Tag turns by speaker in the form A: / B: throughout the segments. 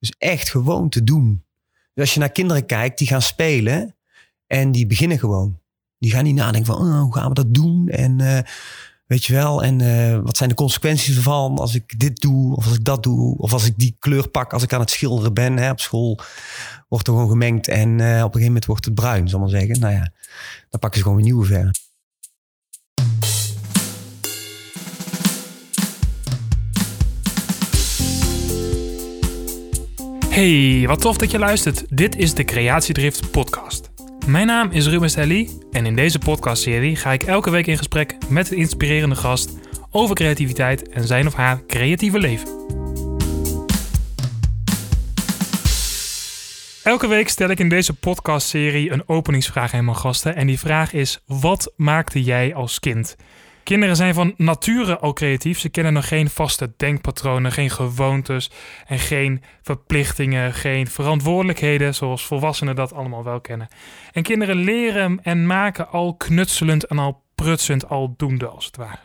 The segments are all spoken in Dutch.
A: Dus echt gewoon te doen. Dus als je naar kinderen kijkt, die gaan spelen en die beginnen gewoon. Die gaan niet nadenken van, oh, hoe gaan we dat doen? En uh, weet je wel, en uh, wat zijn de consequenties ervan als ik dit doe, of als ik dat doe, of als ik die kleur pak als ik aan het schilderen ben. Hè, op school wordt er gewoon gemengd en uh, op een gegeven moment wordt het bruin, zal maar zeggen. Nou ja, dan pakken ze gewoon een nieuwe verf.
B: Hey, wat tof dat je luistert. Dit is de Creatiedrift podcast. Mijn naam is Ruben Stelly en in deze podcastserie ga ik elke week in gesprek met een inspirerende gast over creativiteit en zijn of haar creatieve leven. Elke week stel ik in deze podcastserie een openingsvraag aan mijn gasten en die vraag is: wat maakte jij als kind? Kinderen zijn van nature al creatief. Ze kennen nog geen vaste denkpatronen, geen gewoontes en geen verplichtingen, geen verantwoordelijkheden zoals volwassenen dat allemaal wel kennen. En kinderen leren en maken al knutselend en al prutsend al doende als het ware.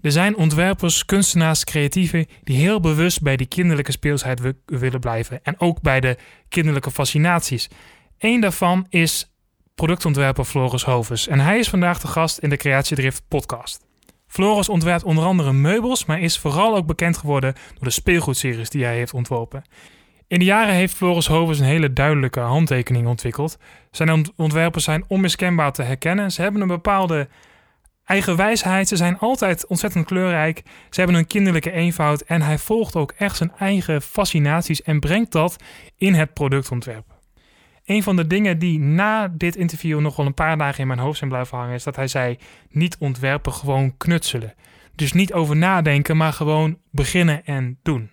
B: Er zijn ontwerpers, kunstenaars, creatieven die heel bewust bij die kinderlijke speelsheid willen blijven en ook bij de kinderlijke fascinaties. Eén daarvan is productontwerper Floris Hovens. En hij is vandaag de gast in de Creatiedrift podcast. Floris ontwerpt onder andere meubels, maar is vooral ook bekend geworden door de speelgoedseries die hij heeft ontworpen. In de jaren heeft Floris Hovens een hele duidelijke handtekening ontwikkeld. Zijn ontwerpen zijn onmiskenbaar te herkennen. Ze hebben een bepaalde eigen wijsheid. Ze zijn altijd ontzettend kleurrijk. Ze hebben een kinderlijke eenvoud. En hij volgt ook echt zijn eigen fascinaties en brengt dat in het productontwerp. Een van de dingen die na dit interview nog wel een paar dagen in mijn hoofd zijn blijven hangen, is dat hij zei: niet ontwerpen, gewoon knutselen. Dus niet over nadenken, maar gewoon beginnen en doen.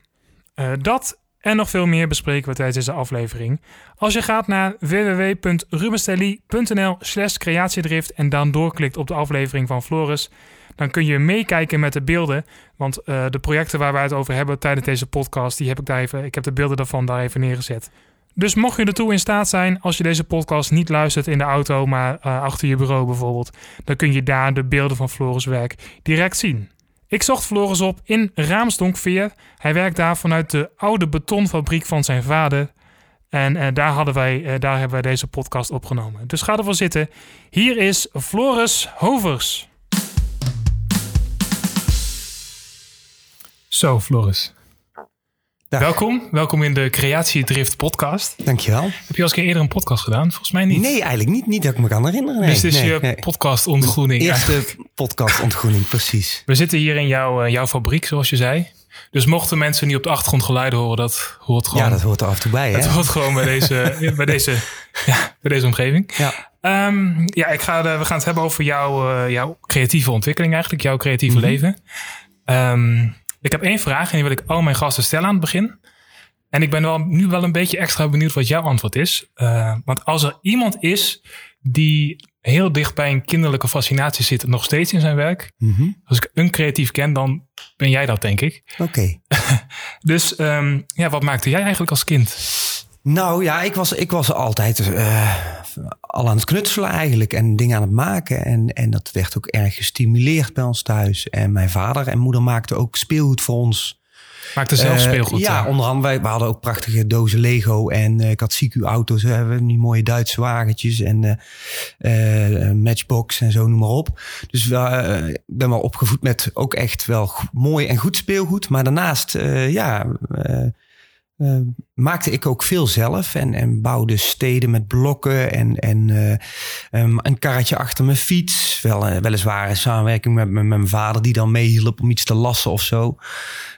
B: Uh, dat en nog veel meer bespreken we tijdens deze aflevering. Als je gaat naar www.rubenstelly.nl slash creatiedrift en dan doorklikt op de aflevering van Floris, dan kun je meekijken met de beelden. Want uh, de projecten waar wij het over hebben tijdens deze podcast, die heb ik daar even, ik heb de beelden daarvan daar even neergezet. Dus mocht je ertoe in staat zijn, als je deze podcast niet luistert in de auto, maar uh, achter je bureau bijvoorbeeld, dan kun je daar de beelden van Floris werk direct zien. Ik zocht Floris op in Raamsdonkveer. Hij werkt daar vanuit de oude betonfabriek van zijn vader. En uh, daar, hadden wij, uh, daar hebben wij deze podcast opgenomen. Dus ga ervoor zitten. Hier is Floris Hovers. Zo, Floris. Welkom, welkom in de Creatiedrift podcast.
A: Dankjewel.
B: Heb je al eens eerder een podcast gedaan? Volgens mij niet.
A: Nee, eigenlijk niet. Niet dat ik me kan herinneren. Nee,
B: dus dit is
A: nee,
B: je
A: nee.
B: podcast ontgroening.
A: Eerste podcast ontgroening, precies.
B: We zitten hier in jouw, uh, jouw fabriek, zoals je zei. Dus mochten mensen niet op de achtergrond geluiden horen, dat hoort gewoon.
A: Ja, dat hoort er af en toe bij. Hè?
B: Dat hoort gewoon bij deze, bij deze, ja, bij deze omgeving.
A: Ja.
B: Um, ja, ik ga de, we gaan het hebben over jouw, uh, jouw creatieve ontwikkeling eigenlijk, jouw creatieve mm-hmm. leven. Um, ik heb één vraag en die wil ik al mijn gasten stellen aan het begin. En ik ben wel, nu wel een beetje extra benieuwd wat jouw antwoord is. Uh, want als er iemand is die heel dicht bij een kinderlijke fascinatie zit, nog steeds in zijn werk.
A: Mm-hmm.
B: Als ik een creatief ken, dan ben jij dat, denk ik.
A: Oké. Okay.
B: dus um, ja, wat maakte jij eigenlijk als kind?
A: Nou ja, ik was, ik was altijd uh, al aan het knutselen eigenlijk en dingen aan het maken. En, en dat werd ook erg gestimuleerd bij ons thuis. En mijn vader en moeder maakten ook speelgoed voor ons.
B: Maakte zelf speelgoed?
A: Uh, ja, onder andere. Wij, we hadden ook prachtige dozen Lego. En uh, ik had CQ-auto's. We hebben die mooie Duitse wagentjes. En uh, Matchbox en zo, noem maar op. Dus ik ben wel opgevoed met ook echt wel mooi en goed speelgoed. Maar daarnaast, ja... Uh, maakte ik ook veel zelf en, en bouwde steden met blokken en, en uh, um, een karretje achter mijn fiets. Wel, uh, weliswaar in samenwerking met, met mijn vader die dan meehielp om iets te lassen of zo.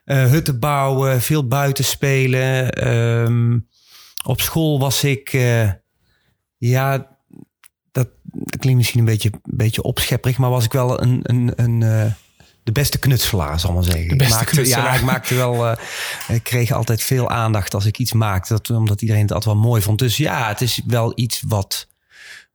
A: hutten bouwen, veel buiten spelen. Um, op school was ik, ja, dat, klinkt misschien een beetje, beetje opschepperig, maar was ik wel een, een, een de beste knutselaar, zal maar zeggen.
B: De beste
A: ik maakte. Ja, ik maakte wel. Uh, ik kreeg altijd veel aandacht als ik iets maakte. Dat, omdat iedereen het altijd wel mooi vond. Dus ja, het is wel iets wat,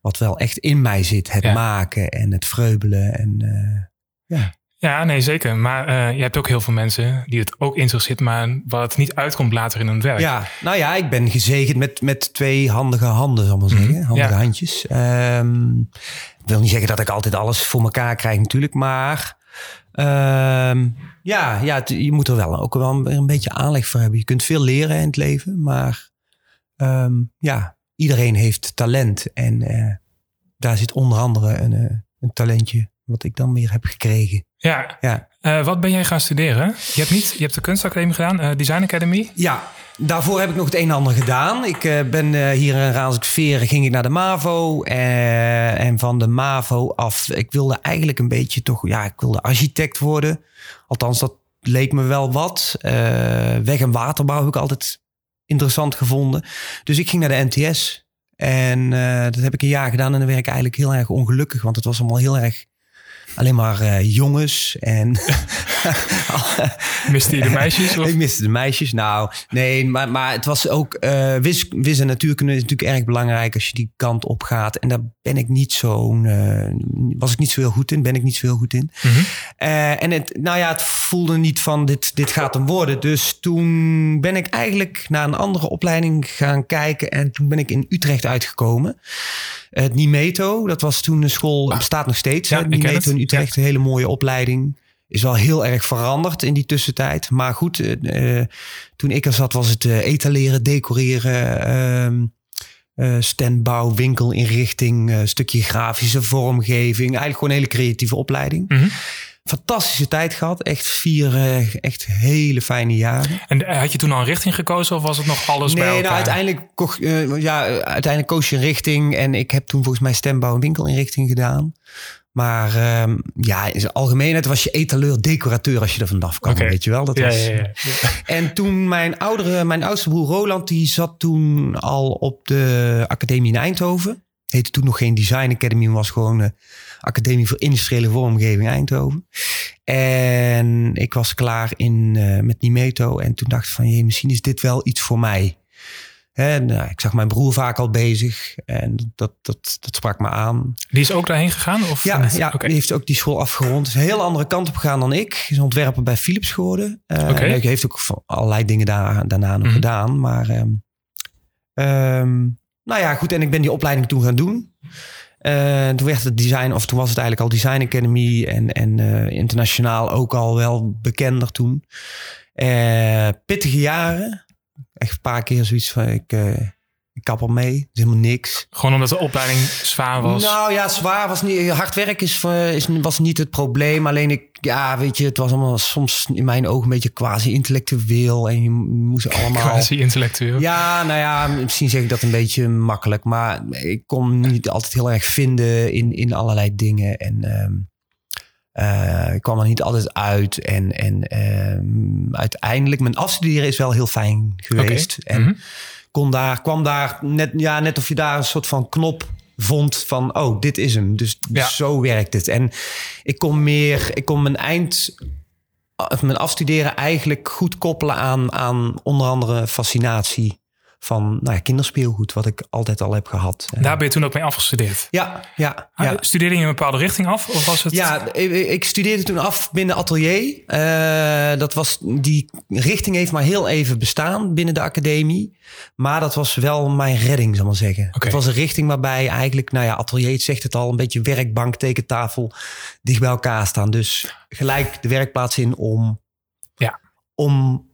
A: wat wel echt in mij zit. Het
B: Ja.
A: maken en het vreubelen. En uh, ja.
B: Ja, nee, zeker. Maar uh, je hebt ook heel veel mensen die het ook in zich zit, maar wat het niet uitkomt later in hun werk.
A: ja, nou ja, ik ben gezegend met, met twee handige handen, zal maar zeggen.
B: Mhm,
A: Handige
B: ja.
A: handjes. Um, ik wil niet zeggen dat ik altijd alles voor elkaar krijg natuurlijk, maar Ehm, ja, ja je moet er wel ook wel een, een beetje aanleg voor hebben. Je kunt veel leren in het leven, maar ehm, ja, iedereen heeft talent. En eh, daar zit onder andere een, eh, een talentje wat ik dan weer heb gekregen.
B: Ja.
A: Ja.
B: Eh, wat ben jij gaan studeren? Je hebt, niet, je hebt de kunstacademie gedaan, eh, Design Academy.
A: Ja, daarvoor heb ik nog het een en ander gedaan. Ik eh, ben eh, hier in Raasdorp-Veer, ging ik naar de MAVO. eh, en van de MAVO af, ik wilde eigenlijk een beetje toch, ja, ik wilde architect worden. Althans, dat leek me wel wat. Weg- en waterbouw heb ik altijd interessant gevonden. Dus ik ging naar de NTS. En dat heb ik een jaar gedaan en dan werd ik eigenlijk heel erg ongelukkig. Want het was allemaal heel erg alleen maar jongens. En
B: Miste je de meisjes? Of?
A: ik miste de meisjes. Nou, nee, maar, maar het was ook. eh wis, wis en natuurkunde is natuurlijk erg belangrijk als je die kant op gaat. En daar ben ik niet zo'n. eh, was ik niet zo heel goed in, ben ik niet zo heel goed in.
B: Mhm.
A: Eh, en het, nou ja, het voelde niet van dit, dit gaat hem worden. Dus toen ben ik eigenlijk naar een andere opleiding gaan kijken. En toen ben ik in Utrecht uitgekomen. Het Nimeto, dat was toen een school, bestaat nog steeds.
B: Ja,
A: hè, Nimeto in Utrecht, een hele mooie opleiding. Is wel heel erg veranderd in die tussentijd. Maar goed, eh, eh, toen ik er zat was het eh, etaleren, decoreren, eh, standbouw, winkelinrichting, stukje grafische vormgeving. Eigenlijk gewoon een hele creatieve opleiding.
B: Mhm.
A: Fantastische tijd gehad. Echt vier echt hele fijne jaren.
B: En had je toen al een richting gekozen of was het nog alles bij
A: Nee,
B: elkaar?
A: nou, uiteindelijk, ja, uiteindelijk koos je een richting. En ik heb toen volgens mij stembouw en winkelinrichting gedaan. Maar ehm, ja, in zijn algemeenheid was je etaleur, decorateur als je er vanaf kwam. Weet je wel? Dat
B: Ja,
A: was,
B: ja, ja.
A: En toen mijn oudere, mijn oudste broer Roland, die zat toen al op de academie in Eindhoven. Heette toen nog geen Design Academy, maar was gewoon de Academie voor Industriële Vormgeving Eindhoven. En ik was klaar in, eh, met Nimeto en toen dacht ik van, misschien is dit wel iets voor mij. Hè, nou, ik zag mijn broer vaak al bezig en dat, dat, dat sprak me aan.
B: Die is ook daarheen gegaan? Of
A: Ja,
B: niet?
A: ja die heeft ook die school afgerond. Is een heel andere kant op gegaan dan ik. Is ontwerper bij Philips geworden. Eh
B: Oké.
A: Hij heeft ook allerlei dingen daar, daarna nog
B: Mhm.
A: gedaan. Maar ehm, ehm, nou ja, goed. En ik ben die opleiding toen gaan doen. Eh, toen werd het design, of toen was het eigenlijk al Design Academy en, en eh, internationaal ook al wel bekender toen. Eh, pittige jaren. Echt een paar keer zoiets van ik, eh, ik kap er mee. Is helemaal niks.
B: Gewoon omdat de opleiding zwaar was.
A: Nou ja, zwaar was niet. Hard werk is, eh, is, was niet het probleem. Alleen ik, ja, weet je, het was allemaal soms in mijn ogen een beetje quasi-intellectueel. En je moest allemaal.
B: Quasi-intellectueel.
A: Ja, nou ja, misschien zeg ik dat een beetje makkelijk. Maar ik kon niet altijd heel erg vinden in, in allerlei dingen. En ehm, eh, ik kwam er niet altijd uit. En, en ehm, uiteindelijk, mijn afstuderen is wel heel fijn geweest. En
B: Mhm.
A: kon daar, kwam daar net, ja, net of je daar een soort van knop vond van, oh, dit is hem. Dus
B: Ja.
A: zo werkt het. En ik kon meer, ik kon mijn eind, mijn afstuderen eigenlijk goed koppelen aan, aan onder andere fascinatie van nou ja, kinderspeelgoed, wat ik altijd al heb gehad.
B: Daar ben je toen ook mee afgestudeerd.
A: ja, ja,
B: Ah,
A: ja.
B: Studeerde je een bepaalde richting af? Of was het...
A: Ja, ik, studeerde toen af binnen atelier. Eh, dat was, die richting heeft maar heel even bestaan binnen de academie. Maar dat was wel mijn redding, zal ik maar zeggen. Het was een richting waarbij eigenlijk, nou ja, atelier het zegt het al, een beetje werkbank, tekentafel dicht bij elkaar staan. Dus gelijk de werkplaats in om,
B: Ja.
A: om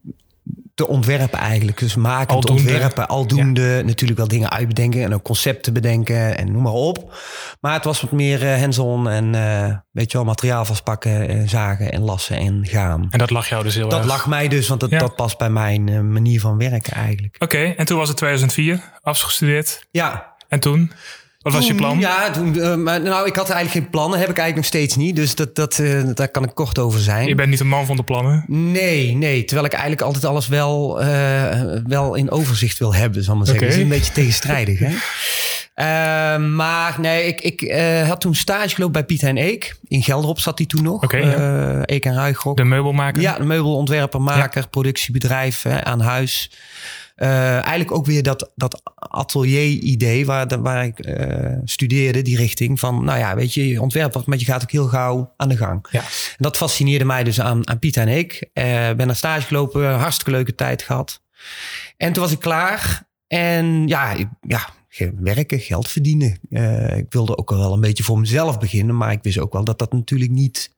A: te ontwerpen eigenlijk. Dus maken,
B: Aldoende.
A: ontwerpen, aldoende. Natuurlijk wel dingen uitbedenken en ook concepten bedenken en noem maar op. Maar het was wat meer eh, hands-on en eh, weet je wel, materiaal vastpakken, en zagen en lassen en gaan.
B: En dat lag jou dus heel
A: Dat
B: erg.
A: lag mij dus, want dat,
B: Ja.
A: dat past bij mijn eh, manier van werken eigenlijk.
B: Oké, en toen was het 2004, afgestudeerd.
A: Ja.
B: En toen? Wat was je plan?
A: Ja, toen, eh, maar, nou, ik had eigenlijk geen plannen. Heb ik eigenlijk nog steeds niet. Dus dat, dat, eh, daar kan ik kort over zijn.
B: Je bent niet een man van de plannen.
A: Nee, nee. Terwijl ik eigenlijk altijd alles wel, eh, wel in overzicht wil hebben, zal ik maar zeggen. Dat is een beetje tegenstrijdig, hè? Maar nee, ik, ik had toen stage gelopen bij Piet en Eek. In Gelderop zat hij toen nog.
B: Oké, ja.
A: Eh, Eek en Ruigrok.
B: De meubelmaker.
A: Ja, een meubelontwerper, maker, productiebedrijf aan huis. Eh, eigenlijk ook weer dat, dat atelier-idee waar, waar ik eh, studeerde, die richting van, nou ja, weet je, je ontwerpt wat, maar je gaat ook heel gauw aan de gang.
B: Ja.
A: En dat fascineerde mij dus aan, aan Piet en ik. Eh ben naar stage gelopen, hartstikke leuke tijd gehad. En toen was ik klaar. En ja, ik- ja werken, geld verdienen. Ik wilde ook wel een beetje voor mezelf beginnen, maar ik wist ook wel dat dat natuurlijk niet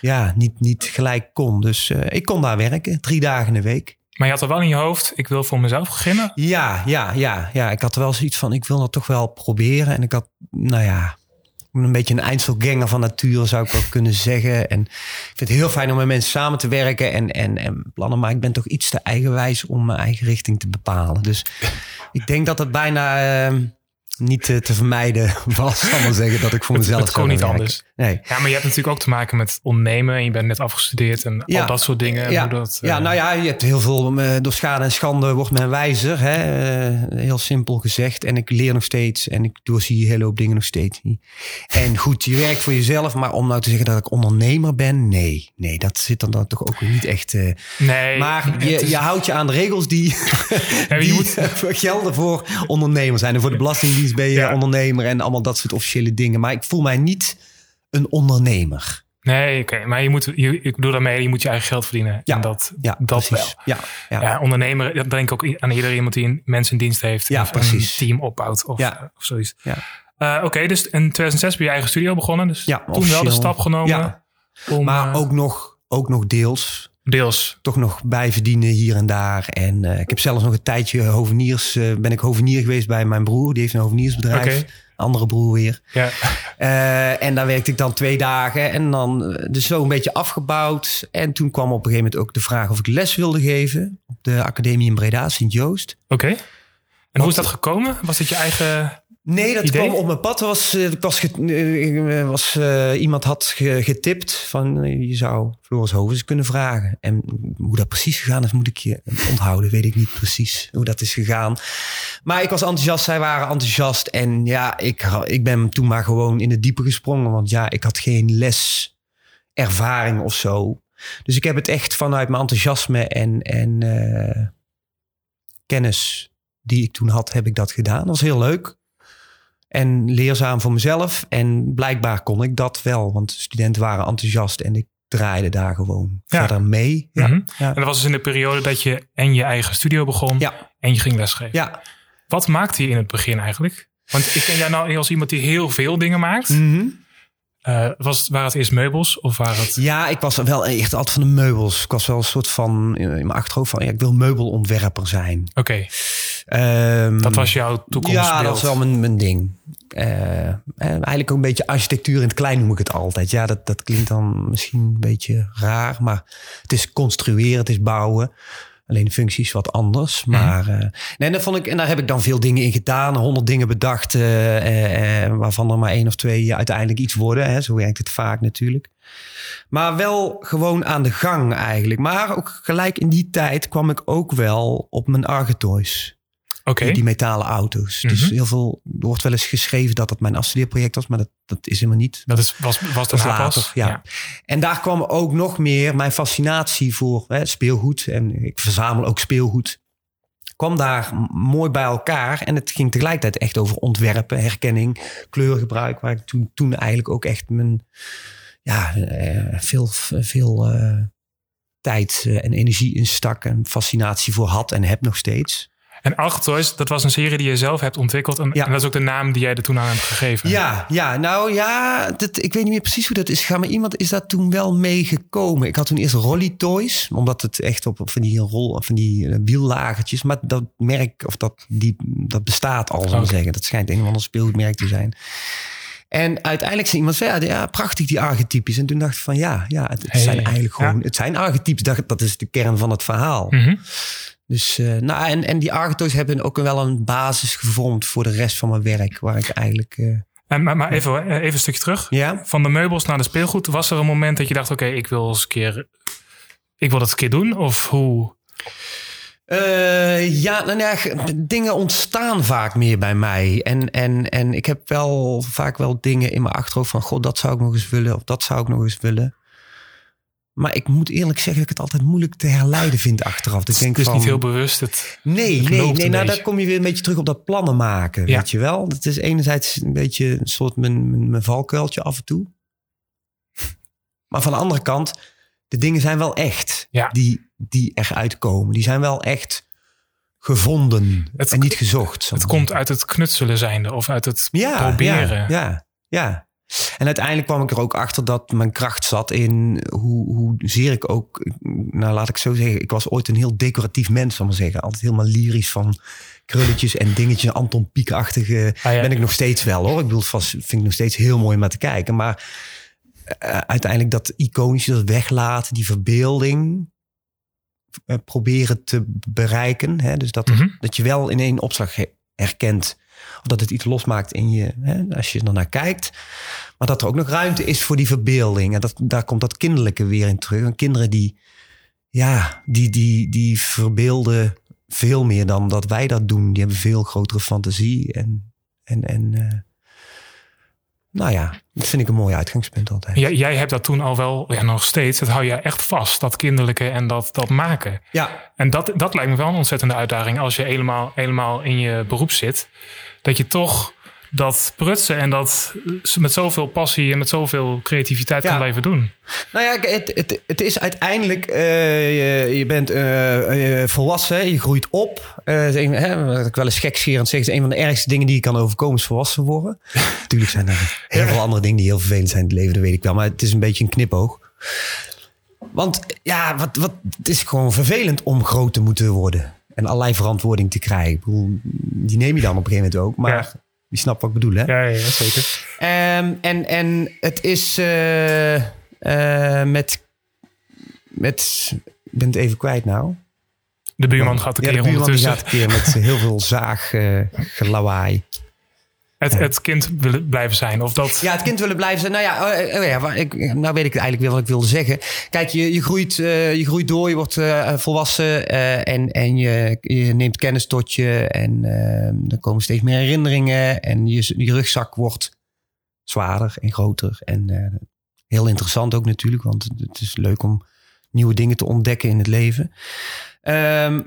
A: ja, niet, niet gelijk kon. Dus ik kon daar werken, drie dagen in de week.
B: Maar je had er wel in je hoofd, ik wil voor mezelf beginnen.
A: Ja, ja, ja, ja. Ik had er wel zoiets van, ik wil dat toch wel proberen. En ik had, nou ja, een beetje een Einzelganger van nature zou ik wel kunnen zeggen. En ik vind het heel fijn om met mensen samen te werken en, en, en plannen. Maar ik ben toch iets te eigenwijs om mijn eigen richting te bepalen. Dus ik denk dat het bijna... Uh, niet te, te vermijden was, zal maar zeggen, dat ik voor mezelf
B: Het kon niet
A: werken.
B: anders.
A: Nee.
B: Ja, maar je hebt natuurlijk ook te maken met ondernemen. En je bent net afgestudeerd en
A: Ja.
B: al dat soort dingen.
A: Ja.
B: Dat,
A: Ja,
B: eh,
A: nou ja, je hebt heel veel. eh, door schade en schande wordt men wijzer. Hè? Eh, heel simpel gezegd. En ik leer nog steeds. En ik doorzie een hele hoop dingen nog steeds niet. En goed, je werkt voor jezelf. Maar om nou te zeggen dat ik ondernemer ben. Nee, nee dat zit dan, dan toch ook niet echt.
B: nee,
A: maar je,
B: is-
A: je houdt je aan de regels die,
B: Ja,
A: die
B: moet-
A: gelden voor ondernemers zijn. En voor de Belastingdienst ben je
B: Ja.
A: ondernemer. En allemaal dat soort officiële dingen. Maar ik voel mij niet een ondernemer.
B: Nee, oké. Maar je moet, je, ik bedoel daarmee, je moet je eigen geld verdienen.
A: Ja.
B: En dat,
A: Ja,
B: dat wel.
A: Ja, ja.
B: Ja. ondernemer, dat denk ik ook aan ieder iemand die een mensen in dienst heeft.
A: Ja,
B: of
A: precies.
B: een team opbouwt of,
A: Ja.
B: of zoiets.
A: Ja.
B: Eh, Oké, dus in 2006 ben je eigen studio begonnen. Dus
A: Ja,
B: toen wel de stap genomen.
A: Ja.
B: Om,
A: Maar
B: eh,
A: ook nog, ook nog deels
B: deels.
A: toch nog bijverdienen hier en daar. En eh, ik heb zelfs nog een tijdje hoveniers, ben ik hovenier geweest bij mijn broer. Die heeft een hoveniersbedrijf.
B: Oké.
A: Andere broer weer.
B: Ja.
A: Eh, en daar werkte ik dan twee dagen. En dan eh, dus zo een beetje afgebouwd. En toen kwam op een gegeven moment ook de vraag of ik les wilde geven. Op de academie in Breda, Sint-Joost.
B: Oké. En hoe is dat gekomen? Was het je eigen...
A: Nee, dat
B: Idee?
A: kwam op mijn pad. Was, eh, ik was, ge- eh, was, eh, iemand had ge- getipt van eh, je zou Floris Hovens kunnen vragen. En hoe dat precies gegaan is, moet ik je onthouden. Weet ik niet precies hoe dat is gegaan. Maar ik was enthousiast, zij waren enthousiast. En ja, ik, ik ben toen maar gewoon in het diepe gesprongen. Want ja, ik had geen leservaring of zo. Dus ik heb het echt vanuit mijn enthousiasme en, en eh, kennis die ik toen had, heb ik dat gedaan. Dat was heel leuk. En leerzaam voor mezelf. En blijkbaar kon ik dat wel. Want de studenten waren enthousiast en ik draaide daar gewoon
B: Ja.
A: verder mee. Ja.
B: Mhm.
A: Ja.
B: En dat was dus in de periode dat je en je eigen studio begon
A: Ja.
B: en je ging lesgeven.
A: Ja.
B: Wat maakte je in het begin eigenlijk? Want ik ken jou nou als iemand die heel veel dingen maakt.
A: Mhm.
B: Eh, was, waren het eerst meubels of waren het...
A: Ja, ik was wel echt altijd van de meubels. Ik was wel een soort van in mijn achterhoofd van ja, ik wil meubelontwerper zijn.
B: Oké,
A: Ehm,
B: dat was jouw toekomstbeeld.
A: Ja, dat is wel mijn, mijn ding. Eh, en eigenlijk ook een beetje architectuur in het klein noem ik het altijd. Ja, dat, dat klinkt dan misschien een beetje raar, maar het is construeren, het is bouwen. Alleen de functie is wat anders. Maar eh, nee, dat vond ik, en daar heb ik dan veel dingen in gedaan, honderd dingen bedacht, eh, waarvan er maar één of twee uiteindelijk iets worden. Hè. Zo werkt het vaak natuurlijk. Maar wel gewoon aan de gang eigenlijk. Maar ook gelijk in die tijd kwam ik ook wel op mijn Argetoys. Die, die metalen auto's. Dus
B: Mhm.
A: heel veel, er wordt wel eens geschreven dat dat mijn afstudeerproject was, maar dat, dat is helemaal niet.
B: dat is, was, was
A: Dat
B: pas.
A: later, ja. En daar kwam ook nog meer mijn fascinatie voor hè, speelgoed. En ik verzamel ook speelgoed. Kwam daar mooi bij elkaar. En het ging tegelijkertijd echt over ontwerpen, herkenning, kleurgebruik. Waar ik toen, toen eigenlijk ook echt mijn ja, eh, veel, veel eh, tijd eh, en energie in stak. En fascinatie voor had en heb nog steeds.
B: En Argetoys, dat was een serie die je zelf hebt ontwikkeld. En,
A: Ja.
B: en dat is ook de naam die jij er toen aan hebt gegeven.
A: Ja, ja, nou ja, dat, ik weet niet meer precies hoe dat is gegaan. Maar iemand is daar toen wel meegekomen. Ik had toen eerst Rolly Toys, omdat het echt op, op van die rol, van die eh, wiellagertjes. Maar dat merk, of dat, die, dat bestaat al, zal ik
B: Oké.
A: zeggen. Dat schijnt een of ander speelgoedmerk te zijn. En uiteindelijk zei iemand, van, ja, ja, prachtig die archetypes. En toen dacht ik van, ja, ja het, het
B: Hey,
A: zijn eigenlijk
B: ja.
A: gewoon, het zijn archetypes. Dat, dat is de kern van het verhaal.
B: Mhm.
A: Dus, eh, nou, en, en die archetypes hebben ook wel een basis gevormd voor de rest van mijn werk. Waar ik eigenlijk, eh,
B: En, maar maar even, eh, even een stukje terug.
A: ja.
B: Van de meubels naar de speelgoed. Was er een moment dat je dacht, oké, ik wil eens een keer... Ik wil dat een keer doen? Of hoe?
A: Ja, nou ja, g- dingen ontstaan vaak meer bij mij. En, en, en ik heb wel vaak wel dingen in mijn achterhoofd van... God, dat zou ik nog eens willen of dat zou ik nog eens willen. Maar ik moet eerlijk zeggen dat ik het altijd moeilijk te herleiden vind achteraf. Dus ik denk
B: het is
A: van,
B: niet heel bewust. Het,
A: Nee,
B: het
A: nee, nee. Nou, daar kom je weer een beetje terug op dat plannen maken.
B: Ja.
A: Weet je wel? Dat is enerzijds een beetje een soort mijn, mijn, mijn valkuiltje af en toe. Maar van de andere kant, de dingen zijn wel echt.
B: Ja.
A: Die, die eruit komen. Die zijn wel echt gevonden
B: Het-
A: en niet gezocht.
B: het komt uit het knutselen zijnde. Of uit het
A: ja,
B: proberen.
A: Ja, ja, ja. En uiteindelijk kwam ik er ook achter dat mijn kracht zat in hoe, hoe zeer ik ook, nou laat ik zo zeggen, ik was ooit een heel decoratief mens, zal maar zeggen. Altijd helemaal lyrisch van krulletjes en dingetjes, Anton Pieck-achtige.
B: Ah, ja.
A: Ben ik nog steeds wel hoor. Ik bedoel, vast vind ik nog steeds heel mooi om naar te kijken. Maar eh, uiteindelijk dat iconische, dat weglaten, die verbeelding eh, proberen te bereiken. Hè? Dus dat,
B: Mhm.
A: dat je wel in één opslag he- herkent. Dat het iets losmaakt in je, hè, als je er naar kijkt. Maar dat er ook nog ruimte is voor die verbeelding. En dat, daar komt dat kinderlijke weer in terug. En kinderen die, ja, die, die, die verbeelden veel meer dan dat wij dat doen. Die hebben veel grotere fantasie. En, en, en eh, nou ja, dat vind ik een mooi uitgangspunt altijd.
B: Jij, jij hebt dat toen al wel, ja, nog steeds, dat hou je echt vast, dat kinderlijke en dat, dat maken.
A: Ja,
B: En dat, dat lijkt me wel een ontzettende uitdaging als je helemaal, helemaal in je beroep zit. Dat je toch dat prutsen en dat met zoveel passie en met zoveel creativiteit
A: Ja.
B: kan blijven doen.
A: Nou ja, het, het, het is uiteindelijk, eh, je, je bent eh, eh, volwassen, je groeit op. Is een, hè, wat ik wel eens gekscherend zeg, is een van de ergste dingen die je kan overkomen is volwassen worden. Natuurlijk zijn er heel veel andere dingen die heel vervelend zijn in het leven, dat weet ik wel. Maar het is een beetje een knipoog. Want ja, wat, wat, het is gewoon vervelend om groot te moeten worden. En allerlei verantwoording te krijgen. Ik bedoel, die neem je dan op een gegeven moment ook. Maar
B: Ja.
A: je snapt wat ik bedoel, hè?
B: Ja, ja, ja, zeker.
A: Ehm, en, en het is eh, eh, met, met. Ik ben het even kwijt nou.
B: De buurman gaat een
A: ja,
B: keer
A: de buurman
B: ondertussen.
A: gaat een keer met heel veel zaag eh gelawaai.
B: Het, het kind willen blijven zijn. Of dat.
A: Ja, het kind willen blijven zijn. Nou ja, oh, oh ja waar- ik, nou weet ik eigenlijk weer wat ik wilde zeggen. Kijk, je, je, groeit, eh, je groeit door, je wordt eh, volwassen eh, en, en je, je neemt kennis tot je. En er komen steeds meer herinneringen en je, je rugzak wordt zwaarder en groter. En heel interessant ook natuurlijk, want het is leuk om nieuwe dingen te ontdekken in het leven. Ehm,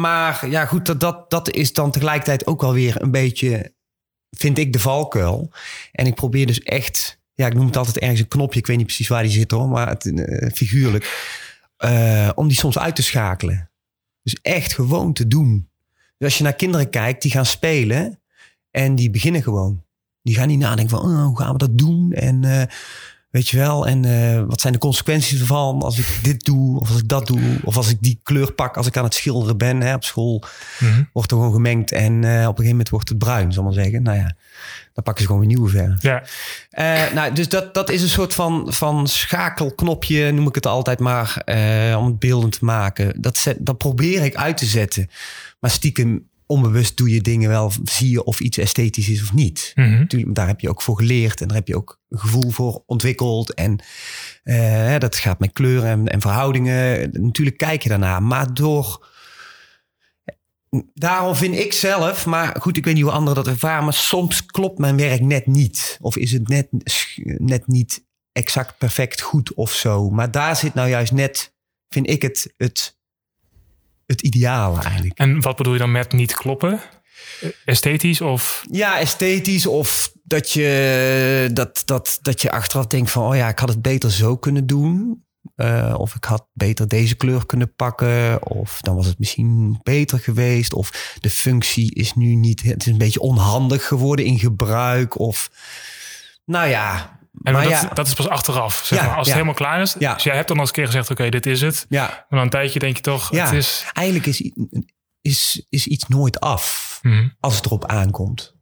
A: maar ja, goed, dat, dat, dat is dan tegelijkertijd ook wel weer een beetje, vind ik, de valkuil. En ik probeer dus echt, ja, ik noem het altijd ergens een knopje. Ik weet niet precies waar die zit hoor, maar het, eh, figuurlijk. eh, om die soms uit te schakelen. Dus echt gewoon te doen. Dus als je naar kinderen kijkt, die gaan spelen en die beginnen gewoon. Die gaan niet nadenken van, oh, hoe gaan we dat doen? En eh, weet je wel, en eh, wat zijn de consequenties ervan als ik dit doe, of als ik dat doe, of als ik die kleur pak als ik aan het schilderen ben. Hè, op school
B: Mhm.
A: wordt er gewoon gemengd en eh, op een gegeven moment wordt het bruin, zal maar zeggen. Nou ja, dan pakken ze gewoon weer nieuwe verf.
B: Ja,
A: Eh, nou, dus dat, dat is een soort van, van schakelknopje, noem ik het altijd maar, om het beeldend te maken. Dat, zet, dat probeer ik uit te zetten. Maar stiekem, onbewust doe je dingen wel, zie je of iets esthetisch is of niet.
B: Mhm.
A: Daar heb je ook voor geleerd en daar heb je ook een gevoel voor ontwikkeld. En eh, dat gaat met kleuren en, en verhoudingen. Natuurlijk kijk je daarna, maar door. Daarom vind ik zelf, maar goed, ik weet niet hoe anderen dat ervaren, maar soms klopt mijn werk net niet. Of is het net, net niet exact perfect goed of zo. Maar daar zit nou juist net, vind ik het, het, het ideaal eigenlijk.
B: En wat bedoel je dan met niet kloppen? Esthetisch of.
A: Ja, esthetisch of dat je, dat, dat, dat je achteraf denkt van... oh ja, ik had het beter zo kunnen doen. Eh, of ik had beter deze kleur kunnen pakken. Of dan was het misschien beter geweest. Of de functie is nu niet... Het is een beetje onhandig geworden in gebruik. Of nou ja...
B: En
A: maar
B: dat,
A: ja,
B: dat is pas achteraf. Zeg
A: Ja,
B: maar. Als
A: ja.
B: het helemaal klaar is. Dus jij hebt dan al eens een keer gezegd: oké, dit is het. Maar na een tijdje denk je toch: het is.
A: eigenlijk is, is, is iets nooit af.
B: Mhm.
A: Als het erop aankomt.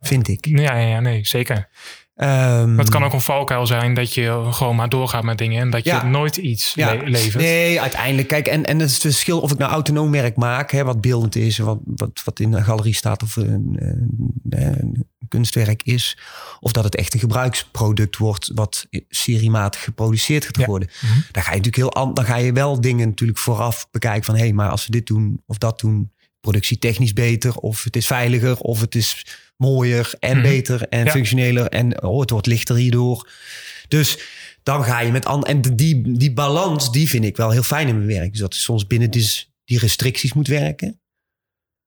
A: Vind ik.
B: Ja, ja, ja, nee, zeker.
A: Ehm,
B: Maar het kan ook een valkuil zijn dat je gewoon maar doorgaat met dingen en dat je
A: Ja.
B: nooit iets
A: ja,
B: le- levert.
A: Nee, uiteindelijk. Kijk, en, en het is het verschil of ik nou autonoom werk maak, hè, wat beeldend is, wat, wat, wat in een galerie staat of een, een, een kunstwerk is, of dat het echt een gebruiksproduct wordt, wat seriematig geproduceerd gaat
B: Ja.
A: worden.
B: Mhm.
A: Dan ga je natuurlijk heel an- dan ga je wel dingen natuurlijk vooraf bekijken van hé, hey, maar als we dit doen of dat doen, productietechnisch beter, of het is veiliger, of het is mooier en
B: Mhm.
A: beter en
B: Ja.
A: functioneler en oh, het wordt lichter hierdoor. Dus dan ga je met an en die, die balans, die vind ik wel heel fijn in mijn werk. Dus dat je soms binnen dus die restricties moet werken.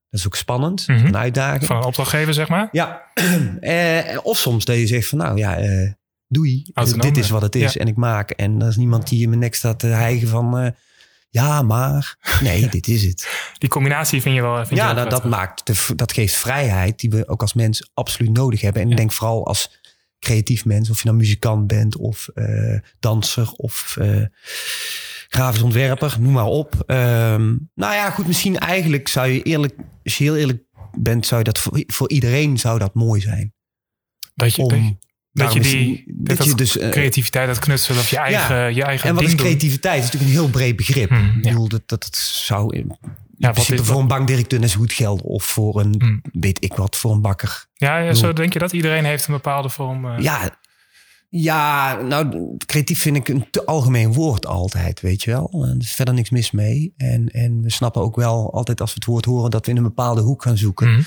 A: Dat is ook spannend,
B: Mhm.
A: een uitdaging.
B: Van een opdrachtgever, zeg maar.
A: Ja, eh, of soms dat je zegt van nou ja, eh, doei, dit is wat het is
B: ja.
A: en ik maak. En er is niemand die in mijn nek staat te hijgen van eh, ja, maar nee, dit is het.
B: Die combinatie vind je wel. Vind je
A: ja,
B: wel
A: dat, dat maakt de, dat geeft vrijheid die we ook als mens absoluut nodig hebben. En
B: Ja.
A: ik denk vooral als creatief mens, of je nou muzikant bent of uh, danser of uh, grafisch ontwerper, noem maar op. Um, nou ja, goed, misschien eigenlijk zou je eerlijk, als je heel eerlijk bent, zou je dat voor, voor iedereen zou dat mooi zijn.
B: Dat je, Om, dat je die dat, dat je dus, uh, creativiteit, dat knutselen of je eigen, ja, je eigen
A: En wat
B: is
A: creativiteit? Dat is natuurlijk een heel breed begrip. Hmm, ik bedoel, dat, dat, dat zou in ja, wat is, voor een bankdirecteur net zo goed gelden. Of voor een, hmm. weet ik wat, voor een bakker.
B: Ja, ja zo denk je dat? Iedereen heeft een bepaalde vorm. Uh...
A: Ja, ja, nou, creatief vind ik een te algemeen woord altijd, weet je wel. Er is verder niks mis mee. En, en we snappen ook wel altijd als we het woord horen dat we in een bepaalde hoek gaan zoeken. Hmm.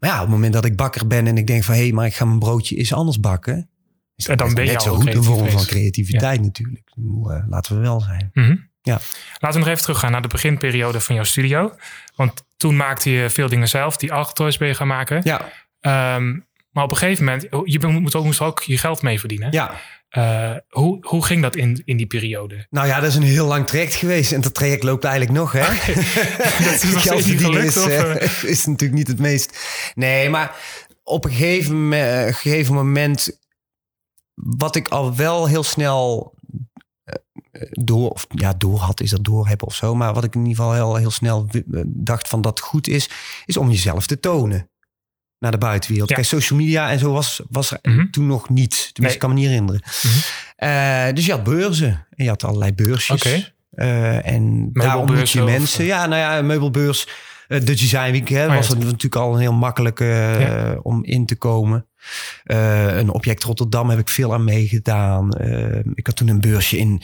A: Maar ja, op het moment dat ik bakker ben en ik denk van... hé, hey, maar ik ga mijn broodje eens anders bakken... Is en dan ben je net zo goed een vorm van creativiteit natuurlijk. Uh, laten we wel zijn.
B: Mm -hmm. ja. Laten we nog even teruggaan naar de beginperiode van jouw studio. Want toen maakte je veel dingen zelf. Die Alcatoys ben je gaan maken.
A: Ja.
B: Um, maar op een gegeven moment, je moet ook, moest ook je geld mee verdienen.
A: Ja.
B: Uh, hoe, hoe ging dat in, in die periode?
A: Nou ja, dat is een heel lang traject geweest. En dat traject loopt eigenlijk nog. Hè? Okay.
B: dat is geld verdienen is, uh,
A: is natuurlijk niet het meest. Nee, maar op een gegeven, uh, gegeven moment. Wat ik al wel heel snel door, of ja, door had, is dat door hebben of zo. Maar wat ik in ieder geval heel, heel snel dacht van dat goed is, is om jezelf te tonen naar de buitenwereld. Ja. Kijk, social media en zo was, was mm toen nog niet. Tenminste, nee. ik kan me niet herinneren. Mm -hmm. uh, dus je had beurzen. En je had allerlei beursjes.
B: Okay.
A: Uh, en daar ontmoet je mensen. Ja, nou ja, meubelbeurs. Uh, de Design Week hè, oh, was ja. het natuurlijk al een heel makkelijke ja. om in te komen. een object Rotterdam heb ik veel aan meegedaan. ik had toen een beursje in,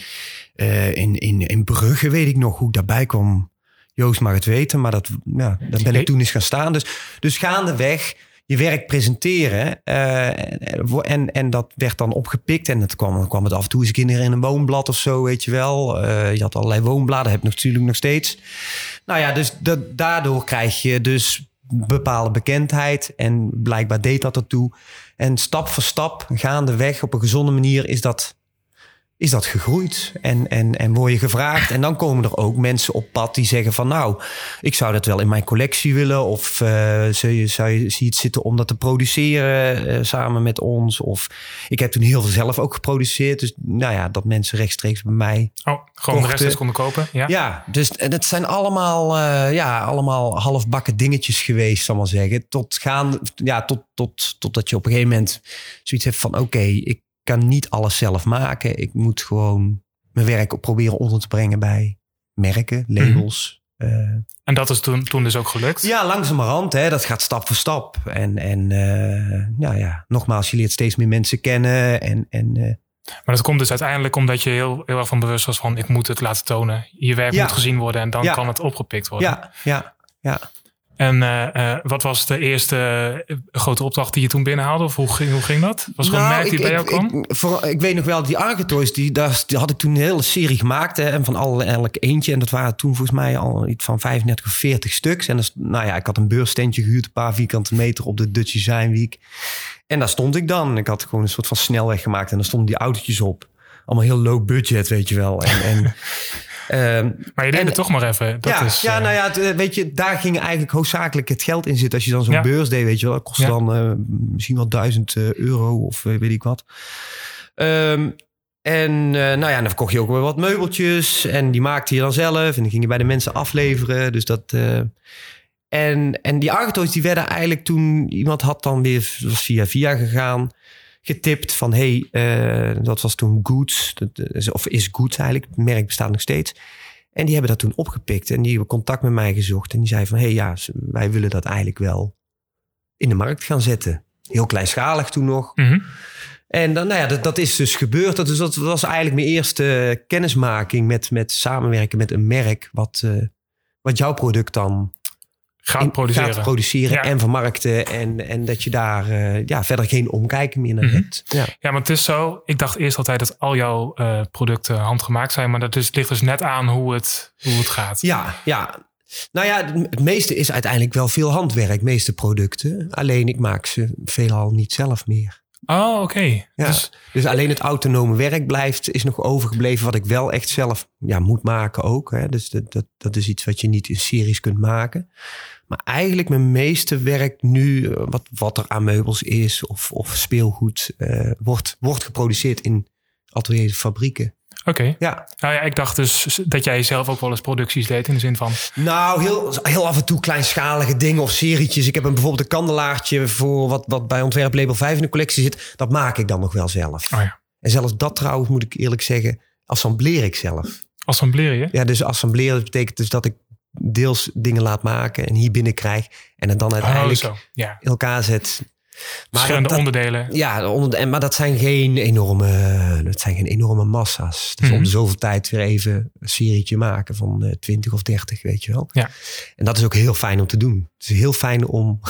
A: in, in, in Brugge, weet ik nog hoe ik daarbij kwam. Joost mag het weten, maar dat, ja, ben ik toen eens gaan staan. Dus, dus gaandeweg je werk presenteren. Uh, en, en dat werd dan opgepikt. En het kwam, kwam het af en toe eens een keer in een woonblad of zo, weet je wel. Uh, je had allerlei woonbladen, heb ik natuurlijk nog steeds. Nou ja, dus dat, daardoor krijg je dus bepaalde bekendheid. En blijkbaar deed dat ertoe. En stap voor stap, gaandeweg, op een gezonde manier, is dat is dat gegroeid en, en, en word je gevraagd. En dan komen er ook mensen op pad die zeggen van nou, ik zou dat wel in mijn collectie willen. Of uh, zou, je, zou je zie het zitten om dat te produceren uh, samen met ons. Of ik heb toen heel veel zelf ook geproduceerd. Dus nou ja, dat mensen rechtstreeks bij mij.
B: Oh, gewoon de rest konden kopen. Ja,
A: ja dus en het zijn allemaal, uh, ja, allemaal halfbakken dingetjes geweest, zal maar zeggen. Tot gaan, ja, tot, tot, totdat je op een gegeven moment zoiets hebt van oké, okay, ik kan niet alles zelf maken. Ik moet gewoon mijn werk proberen onder te brengen bij merken, labels.
B: Mm -hmm. uh, en dat is toen, toen dus ook gelukt?
A: Ja, langzamerhand. Hè, dat gaat stap voor stap. En, en uh, ja, ja, nogmaals, je leert steeds meer mensen kennen. En, en, uh,
B: maar dat komt dus uiteindelijk omdat je heel, heel erg van bewust was van... ik moet het laten tonen. Je werk ja. moet gezien worden en dan ja. kan het opgepikt worden.
A: Ja, ja, ja.
B: En uh, uh, wat was de eerste uh, grote opdracht die je toen binnenhaalde? Of hoe ging, hoe ging dat? Was gewoon nou, een merk die ik, bij jou kwam?
A: Ik, voor, ik weet nog wel, die Argetoys, die, daar, die had ik toen een hele serie gemaakt. Hè, en van alle, elk eentje. En dat waren toen volgens mij al iets van 35 of 40 stuks. En dus, nou ja, ik had een beursstentje gehuurd, een paar vierkante meter op de Dutch Design Week. En daar stond ik dan. Ik had gewoon een soort van snelweg gemaakt. En daar stonden die autootjes op. Allemaal heel low budget, weet je wel. En, en
B: Ehm, maar je deed en, het toch maar even. Dat
A: ja,
B: is,
A: ja,
B: uh,
A: nou ja, het, weet je, daar ging eigenlijk hoofdzakelijk het geld in zitten. Als je dan zo'n ja. beurs deed, weet je wel, dat kostte ja. dan uh, misschien wel duizend euro of weet ik wat. Um, en nou ja, dan verkocht je ook wel wat meubeltjes. En die maakte je dan zelf. En die ging je bij de mensen afleveren. Dus dat. en, en die Argeto's die werden eigenlijk toen iemand had dan weer was via via gegaan getipt van hey, uh, dat was toen Goods, of is Goods eigenlijk, het merk bestaat nog steeds. En die hebben dat toen opgepikt en die hebben contact met mij gezocht. En die zei van hey, ja, wij willen dat eigenlijk wel in de markt gaan zetten. Heel kleinschalig toen nog.
B: Mm -hmm.
A: En dan, nou ja, dat, dat is dus gebeurd. Dat, dus dat was eigenlijk mijn eerste kennismaking met, met samenwerken met een merk. Wat, uh, wat jouw product dan
B: gaat produceren,
A: gaat produceren ja. en vermarkten. En, en dat je daar uh, ja, verder geen omkijken meer naar mm -hmm. hebt. Ja.
B: ja, maar het is zo. Ik dacht eerst altijd dat al jouw uh, producten handgemaakt zijn. Maar dat is, ligt dus net aan hoe het, hoe het gaat.
A: Ja, ja. Nou ja, het meeste is uiteindelijk wel veel handwerk, meeste producten. Alleen ik maak ze veelal niet zelf meer.
B: Oh, oké. Okay.
A: Ja, dus, dus, alleen het autonome werk blijft, is nog overgebleven wat ik wel echt zelf ja, moet maken ook. Hè. Dus dat, dat, dat is iets wat je niet in series kunt maken. Maar eigenlijk mijn meeste werk nu, eh, wat, wat er aan meubels is of, of speelgoed, eh, wordt, wordt geproduceerd in ateliers, fabrieken.
B: Oké.
A: Ja.
B: Nou ja, ik dacht dus dat jij zelf ook wel eens producties deed in de zin van.
A: Nou, heel, heel af en toe kleinschalige dingen of serietjes. Ik heb een, bijvoorbeeld een kandelaartje voor wat, wat bij ontwerplabel 5 in de collectie zit. Dat maak ik dan nog wel zelf.
B: Oh ja.
A: En zelfs dat trouwens, moet ik eerlijk zeggen, assembleer ik zelf.
B: Assembleer je?
A: Ja, dus assembleren dat betekent dus dat ik deels dingen laat maken en hier binnen krijg. En het dan uiteindelijk
B: Oh. Ja.
A: in elkaar zet.
B: Verschillende
A: dat-
B: onderdelen.
A: Ja, onder, en, maar dat zijn geen enorme, dat zijn geen enorme massa's. Dus
B: Mhm.
A: om de zoveel tijd weer even een serietje maken van eh, 20 of 30, weet je wel.
B: Ja.
A: En dat is ook heel fijn om te doen. Het is heel fijn om,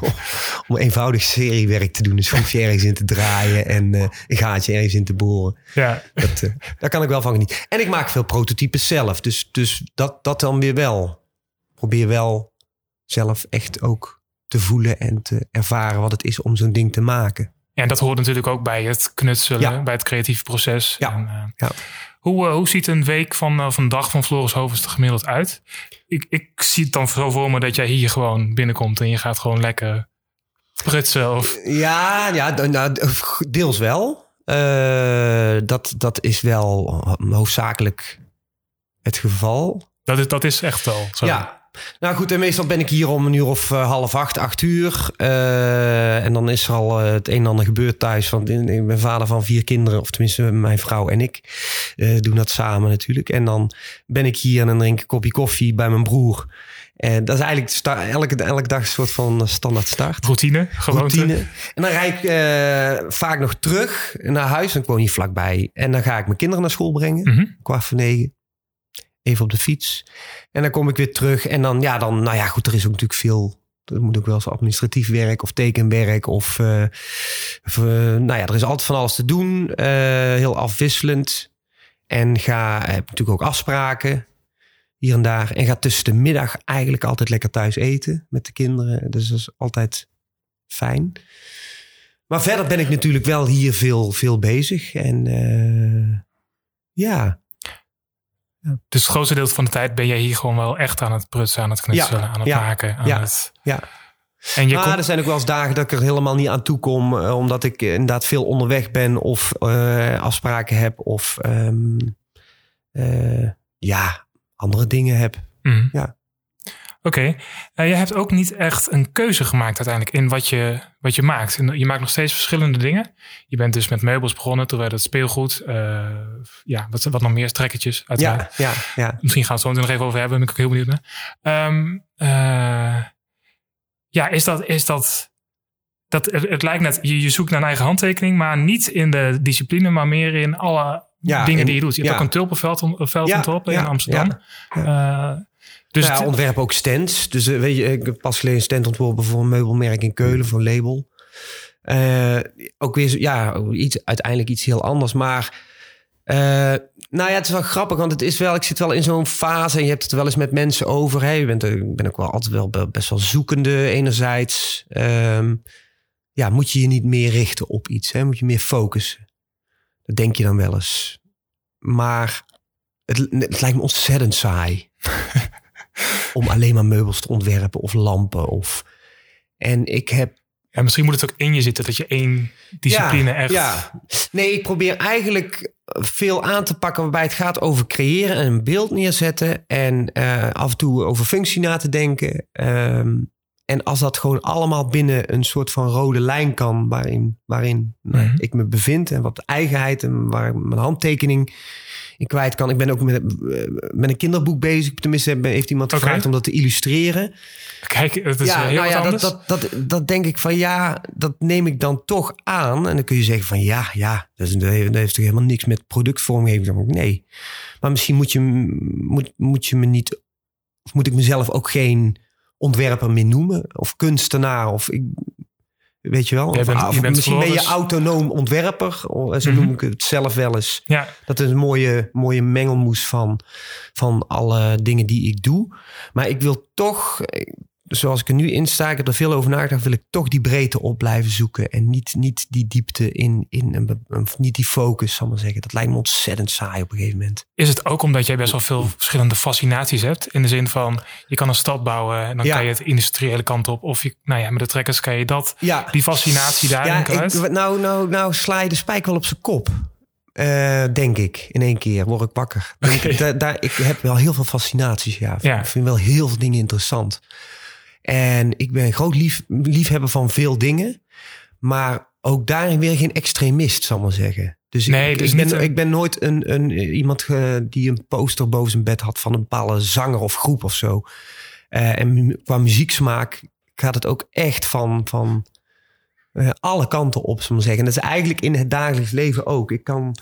A: om, om eenvoudig seriewerk te doen. Een schroefje ergens in te draaien en eh, een gaatje ergens in te boren.
B: Ja.
A: Dat, eh, daar kan ik wel van genieten. En ik maak veel prototypes zelf. Dus, dus dat, dat dan weer wel. Probeer wel zelf echt ook te voelen en te ervaren wat het is om zo'n ding te maken.
B: En dat hoort natuurlijk ook bij het knutselen,
A: Ja.
B: bij het creatieve proces.
A: Ja.
B: En, eh,
A: Ja.
B: hoe, eh, hoe ziet een week van, of een dag van Floris Hovens er gemiddeld uit? Ik, ik zie het dan zo voor me dat jij hier gewoon binnenkomt en je gaat gewoon lekker prutsen. Of,
A: Ja, ja nou, deels wel. Dat, dat is wel hoofdzakelijk het geval.
B: dat, is, dat is echt wel zo.
A: Ja. Nou goed, en meestal ben ik hier om een uur of eh, half acht, acht uur. Eh, en dan is er al eh, het een en ander gebeurd thuis. Want ik ben vader van vier kinderen, of tenminste mijn vrouw en ik doen dat samen natuurlijk. En dan ben ik hier en dan drink ik een kopje koffie bij mijn broer. En dat is eigenlijk elke, elke dag een soort van standaard start.
B: Routine, gewoonte.
A: Routine. En dan rijd ik vaak nog terug naar huis. Dan woon hier vlakbij. En dan ga ik mijn kinderen naar school brengen
B: Mhm.
A: kwart voor negen. Even op de fiets. En dan kom ik weer terug. En dan, ja, dan, nou ja, goed, er is ook natuurlijk veel. Er moet ook wel eens administratief werk of tekenwerk. Of, eh, eh, nou ja, er is altijd van alles te doen. eh, heel afwisselend. En ga, heb natuurlijk ook afspraken hier en daar. En ga tussen de middag eigenlijk altijd lekker thuis eten met de kinderen. Dus dat is altijd fijn. Maar verder ben ik natuurlijk wel hier veel, veel bezig. En eh, ja,
B: Dus het grootste deel van de tijd ben jij hier gewoon wel echt aan het prutsen, aan het knutselen, aan het maken. Aan
A: ja,
B: het...
A: ja.
B: En je
A: maar
B: komt...
A: er zijn ook wel eens dagen dat ik er helemaal niet aan toe kom. eh, omdat ik inderdaad veel onderweg ben. Of eh, afspraken heb. Of ehm, eh, ja, andere dingen heb.
B: Mhm.
A: Ja.
B: Oké. Eh, je hebt ook niet echt een keuze gemaakt uiteindelijk in wat je, wat je maakt. En Je maakt nog steeds verschillende dingen. Je bent dus met meubels begonnen, toen werd het speelgoed. eh, ja, wat, wat nog meer strekkertjes uiteraard.
A: Ja, ja, ja.
B: Misschien gaan we het zo nog even over hebben. Ben ik ook heel benieuwd naar. Ehm, eh, ja, is dat... Is dat dat, het, het lijkt net, je, je zoekt naar een eigen handtekening, maar niet in de discipline, maar meer in alle
A: Ja,
B: dingen
A: in-
B: die je doet. Je hebt ook een tulpenveld on- veld
A: Ja,
B: ontworpen in Amsterdam. Eh, dus
A: ja,
B: het-
A: ontwerp ook stands. Dus eh, weet je, ik heb pas geleden een stand ontworpen voor een meubelmerk in Keulen, voor een label. Eh, ook weer, ja, iets, uiteindelijk iets heel anders. Maar eh, nou ja, het is wel grappig, want het is wel, ik zit wel in zo'n fase en je hebt het wel eens met mensen over. Hè? Je bent, ik ben ook wel altijd wel be- best wel zoekende enerzijds. Ehm, ja, moet je je niet meer richten op iets, hè? moet je meer focussen. Dat denk je dan wel eens. Maar het, het lijkt me ontzettend saai om alleen maar meubels te ontwerpen of lampen. Of... En ik heb.
B: ja, misschien moet het ook in je zitten dat je één discipline
A: ja,
B: echt...
A: Ja. Nee, ik probeer eigenlijk veel aan te pakken waarbij het gaat over creëren en een beeld neerzetten. En eh, af en toe over functie na te denken. Ehm, en als dat gewoon allemaal binnen een soort van rode lijn kan, waarin, waarin nou,
B: Mhm.
A: ik me bevind en wat eigenheid en waar mijn handtekening in kwijt kan. Ik ben ook met, eh, met een kinderboek bezig. Tenminste, heeft iemand gevraagd om dat te illustreren.
B: Kijk, het is
A: ja,
B: heel
A: nou ja, dat,
B: anders.
A: dat, dat, dat denk ik van ja, dat neem ik dan toch aan. En dan kun je zeggen van ja, ja, dat, is, dat heeft toch helemaal niks met productvormgeving. Dan nee, maar misschien moet je, moet, moet je me niet, of moet ik mezelf ook geen ontwerper meer noemen of kunstenaar of ik, weet je wel.
B: Jij
A: Of-
B: bent-
A: of
B: je bent
A: misschien ben je autonoom ontwerper, zo
B: Mhm.
A: noem ik het zelf wel eens.
B: Ja,
A: Dat is een mooie, mooie mengelmoes van, van alle dingen die ik doe. Maar ik wil toch, zoals ik er nu in sta, ik heb er veel over nagedacht, wil ik toch die breedte op blijven zoeken. En niet, niet die diepte in, in een, niet die focus, zal ik maar zeggen. Dat lijkt me ontzettend saai op een gegeven moment.
B: Is het ook omdat jij best wel veel verschillende fascinaties hebt? In de zin van, je kan een stad bouwen en dan
A: Ja.
B: kan je het industriële kant op. Of je, nou ja, met de trekkers kan je dat,
A: Ja,
B: die fascinatie daarin
A: ja ik, nou, nou, nou sla je de spijk wel op zijn kop. Eh, denk ik, in één keer word ik wakker. Daar, daar, ik heb wel heel veel fascinaties, ja.
B: Ja.
A: Ik vind wel heel veel dingen interessant. En ik ben een groot lief, liefhebber van veel dingen. Maar ook daarin weer geen extremist, zal ik maar zeggen. Dus,
B: Nee,
A: ik,
B: dus
A: ik, ben,
B: een-
A: ik ben nooit een, een, iemand ge- die een poster boven zijn bed had... van een bepaalde zanger of groep of zo. Eh, en qua muzieksmaak gaat het ook echt van... van eh, alle kanten op, zullen we zeggen. En dat is eigenlijk in het dagelijks leven ook. Ik kan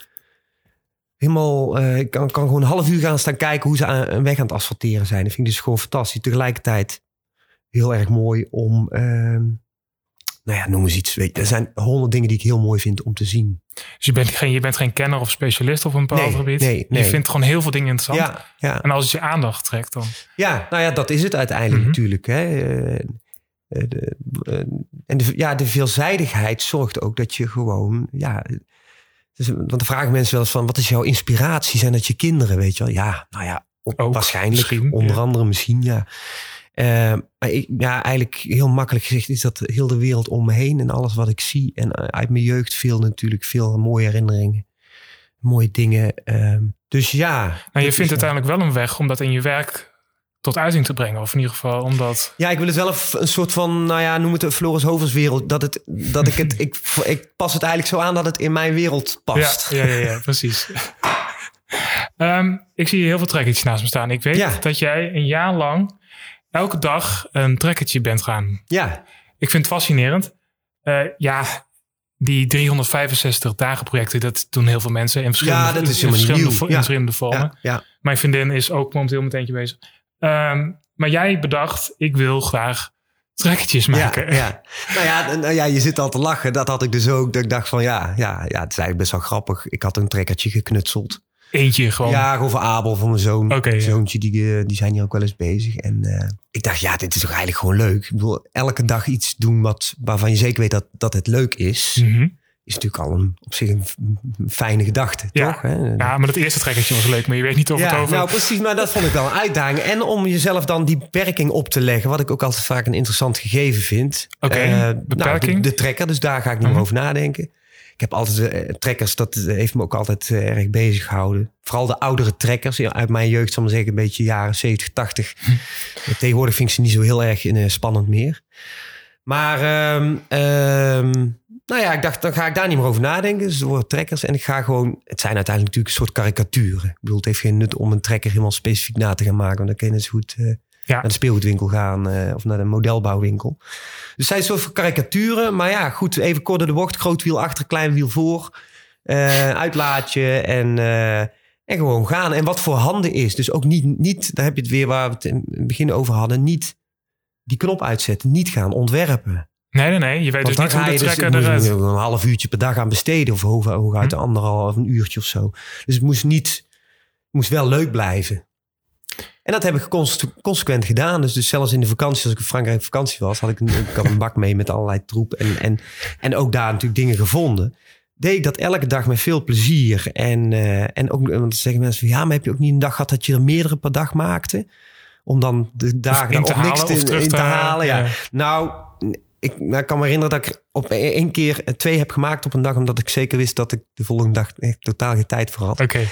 A: helemaal, eh, ik kan, kan gewoon een half uur gaan staan kijken hoe ze aan, een weg aan het asfalteren zijn. Dat vind ik dus gewoon fantastisch. Tegelijkertijd heel erg mooi om, ehm, nou ja, noem eens iets. Weet je, er zijn honderd dingen die ik heel mooi vind om te zien.
B: Dus je bent, geen, je bent geen kenner of specialist op een bepaald
A: Nee,
B: gebied.
A: nee,
B: Je
A: nee.
B: vindt gewoon heel veel dingen interessant.
A: Ja, ja.
B: En als het je aandacht trekt, dan...
A: Ja, nou ja, dat is het uiteindelijk
B: Mhm.
A: natuurlijk. Hè. Eh, eh, de, eh, en de, ja, de veelzijdigheid zorgt ook dat je gewoon, ja, dus, want dan vragen mensen wel eens van, wat is jouw inspiratie? Zijn dat je kinderen, weet je wel? Ja, nou ja, op-
B: Ook,
A: waarschijnlijk, onder
B: ja.
A: andere misschien, ja. Eh, maar ik, ja, eigenlijk heel makkelijk gezegd is dat heel de wereld om me heen en alles wat ik zie. En eh, uit mijn jeugd veel natuurlijk, veel mooie herinneringen, mooie dingen. ehm. dus ja.
B: Maar je vindt uiteindelijk wel een weg om dat in je werk tot uiting te brengen. Of in ieder geval omdat...
A: Ja, ik wil het wel een, soort van, nou ja, noem het een Floris Hovers wereld. Dat, het, dat ik het, ik, ik pas het eigenlijk zo aan dat het in mijn wereld past.
B: Ja, ja, ja, ja precies. Ehm, ik zie hier heel veel trekkertjes naast me staan. Ik weet
A: Ja.
B: dat jij een jaar lang elke dag een trekkertje bent gaan.
A: Ja,
B: Ik vind het fascinerend. Eh, ja, die 365 dagen projecten, dat doen heel veel mensen in verschillende,
A: Ja, dat is
B: in verschillende, in
A: Ja.
B: vormen.
A: ja, ja.
B: Mijn vriendin is ook momenteel met eentje bezig. Ehm, maar jij bedacht, ik wil graag trekkertjes maken.
A: Ja, ja. Nou ja, nou ja, je zit al te lachen. Dat had ik dus ook. Dat ik dacht van ja, ja, ja, het is eigenlijk best wel grappig. Ik had een trekkertje geknutseld.
B: Eentje gewoon.
A: Ja, gewoon voor Abel, voor mijn zoon.
B: Ja.
A: Zoontje, die, eh, die zijn hier ook wel eens bezig. En eh, ik dacht, ja, dit is toch eigenlijk gewoon leuk. Ik bedoel, elke dag iets doen wat, waarvan je zeker weet dat, dat het leuk is.
B: Mhm.
A: Is natuurlijk al een, op zich een, fijne gedachte,
B: Ja.
A: toch? Hè?
B: ja, maar dat eerste trekkertje was leuk, maar je weet niet of het over...
A: nou precies, maar dat vond ik wel een uitdaging. En om jezelf dan die beperking op te leggen, wat ik ook altijd vaak een interessant gegeven vind.
B: Oké,
A: Eh, nou,
B: beperking?
A: de, de trekker, dus daar ga ik niet
B: Mhm.
A: meer over nadenken. Ik heb altijd eh, trekkers, dat heeft me ook altijd eh, erg bezig gehouden. Vooral de oudere trekkers uit mijn jeugd, zal ik maar zeggen, een beetje jaren 70, 80.
B: Hm.
A: Eh, Tegenwoordig vind ik ze niet zo heel erg eh, spannend meer. Maar ehm, ehm, nou ja, ik dacht, dan ga ik daar niet meer over nadenken. Dus worden trekkers. En ik ga gewoon, het zijn uiteindelijk natuurlijk een soort karikaturen. Ik bedoel, het heeft geen nut om een trekker helemaal specifiek na te gaan maken. Want dan kun je net zo goed eh,
B: Ja.
A: naar de speelgoedwinkel gaan eh, of naar de modelbouwwinkel. Dus zijn soort van karikaturen. Maar ja, goed, even kort door de bocht. Groot wiel achter, klein wiel voor. eh, uitlaatje en, eh, en gewoon gaan. En wat voor handen is. Dus ook niet, niet, daar heb je het weer waar we het in het begin over hadden. Niet die knop uitzetten. Niet gaan ontwerpen.
B: Nee, nee, nee. Je weet dus niet hoe de
A: dus-
B: eruit...
A: een half uurtje per dag aan besteden. Of hoog- hooguit
B: Hm.
A: een anderhalf, een uurtje of zo. Dus het moest niet, moest wel leuk blijven. En dat heb ik cons- consequent gedaan. Dus, dus zelfs in de vakantie, als ik in Frankrijk op vakantie was, had ik een, ik had een bak mee met allerlei troep. En, en, en ook daar natuurlijk dingen gevonden. Deed ik dat elke dag met veel plezier. En, eh, en ook, want dan zeggen mensen van ja, maar heb je ook niet een dag gehad dat je er meerdere per dag maakte? Om dan de dagen daarop niks te, in
B: te
A: te halen. Ja.
B: ja.
A: Nou, ik, nou, ik kan me herinneren dat ik op e- één keer twee heb gemaakt op een dag. Omdat ik zeker wist dat ik de volgende dag echt totaal geen tijd voor had.
B: Oké,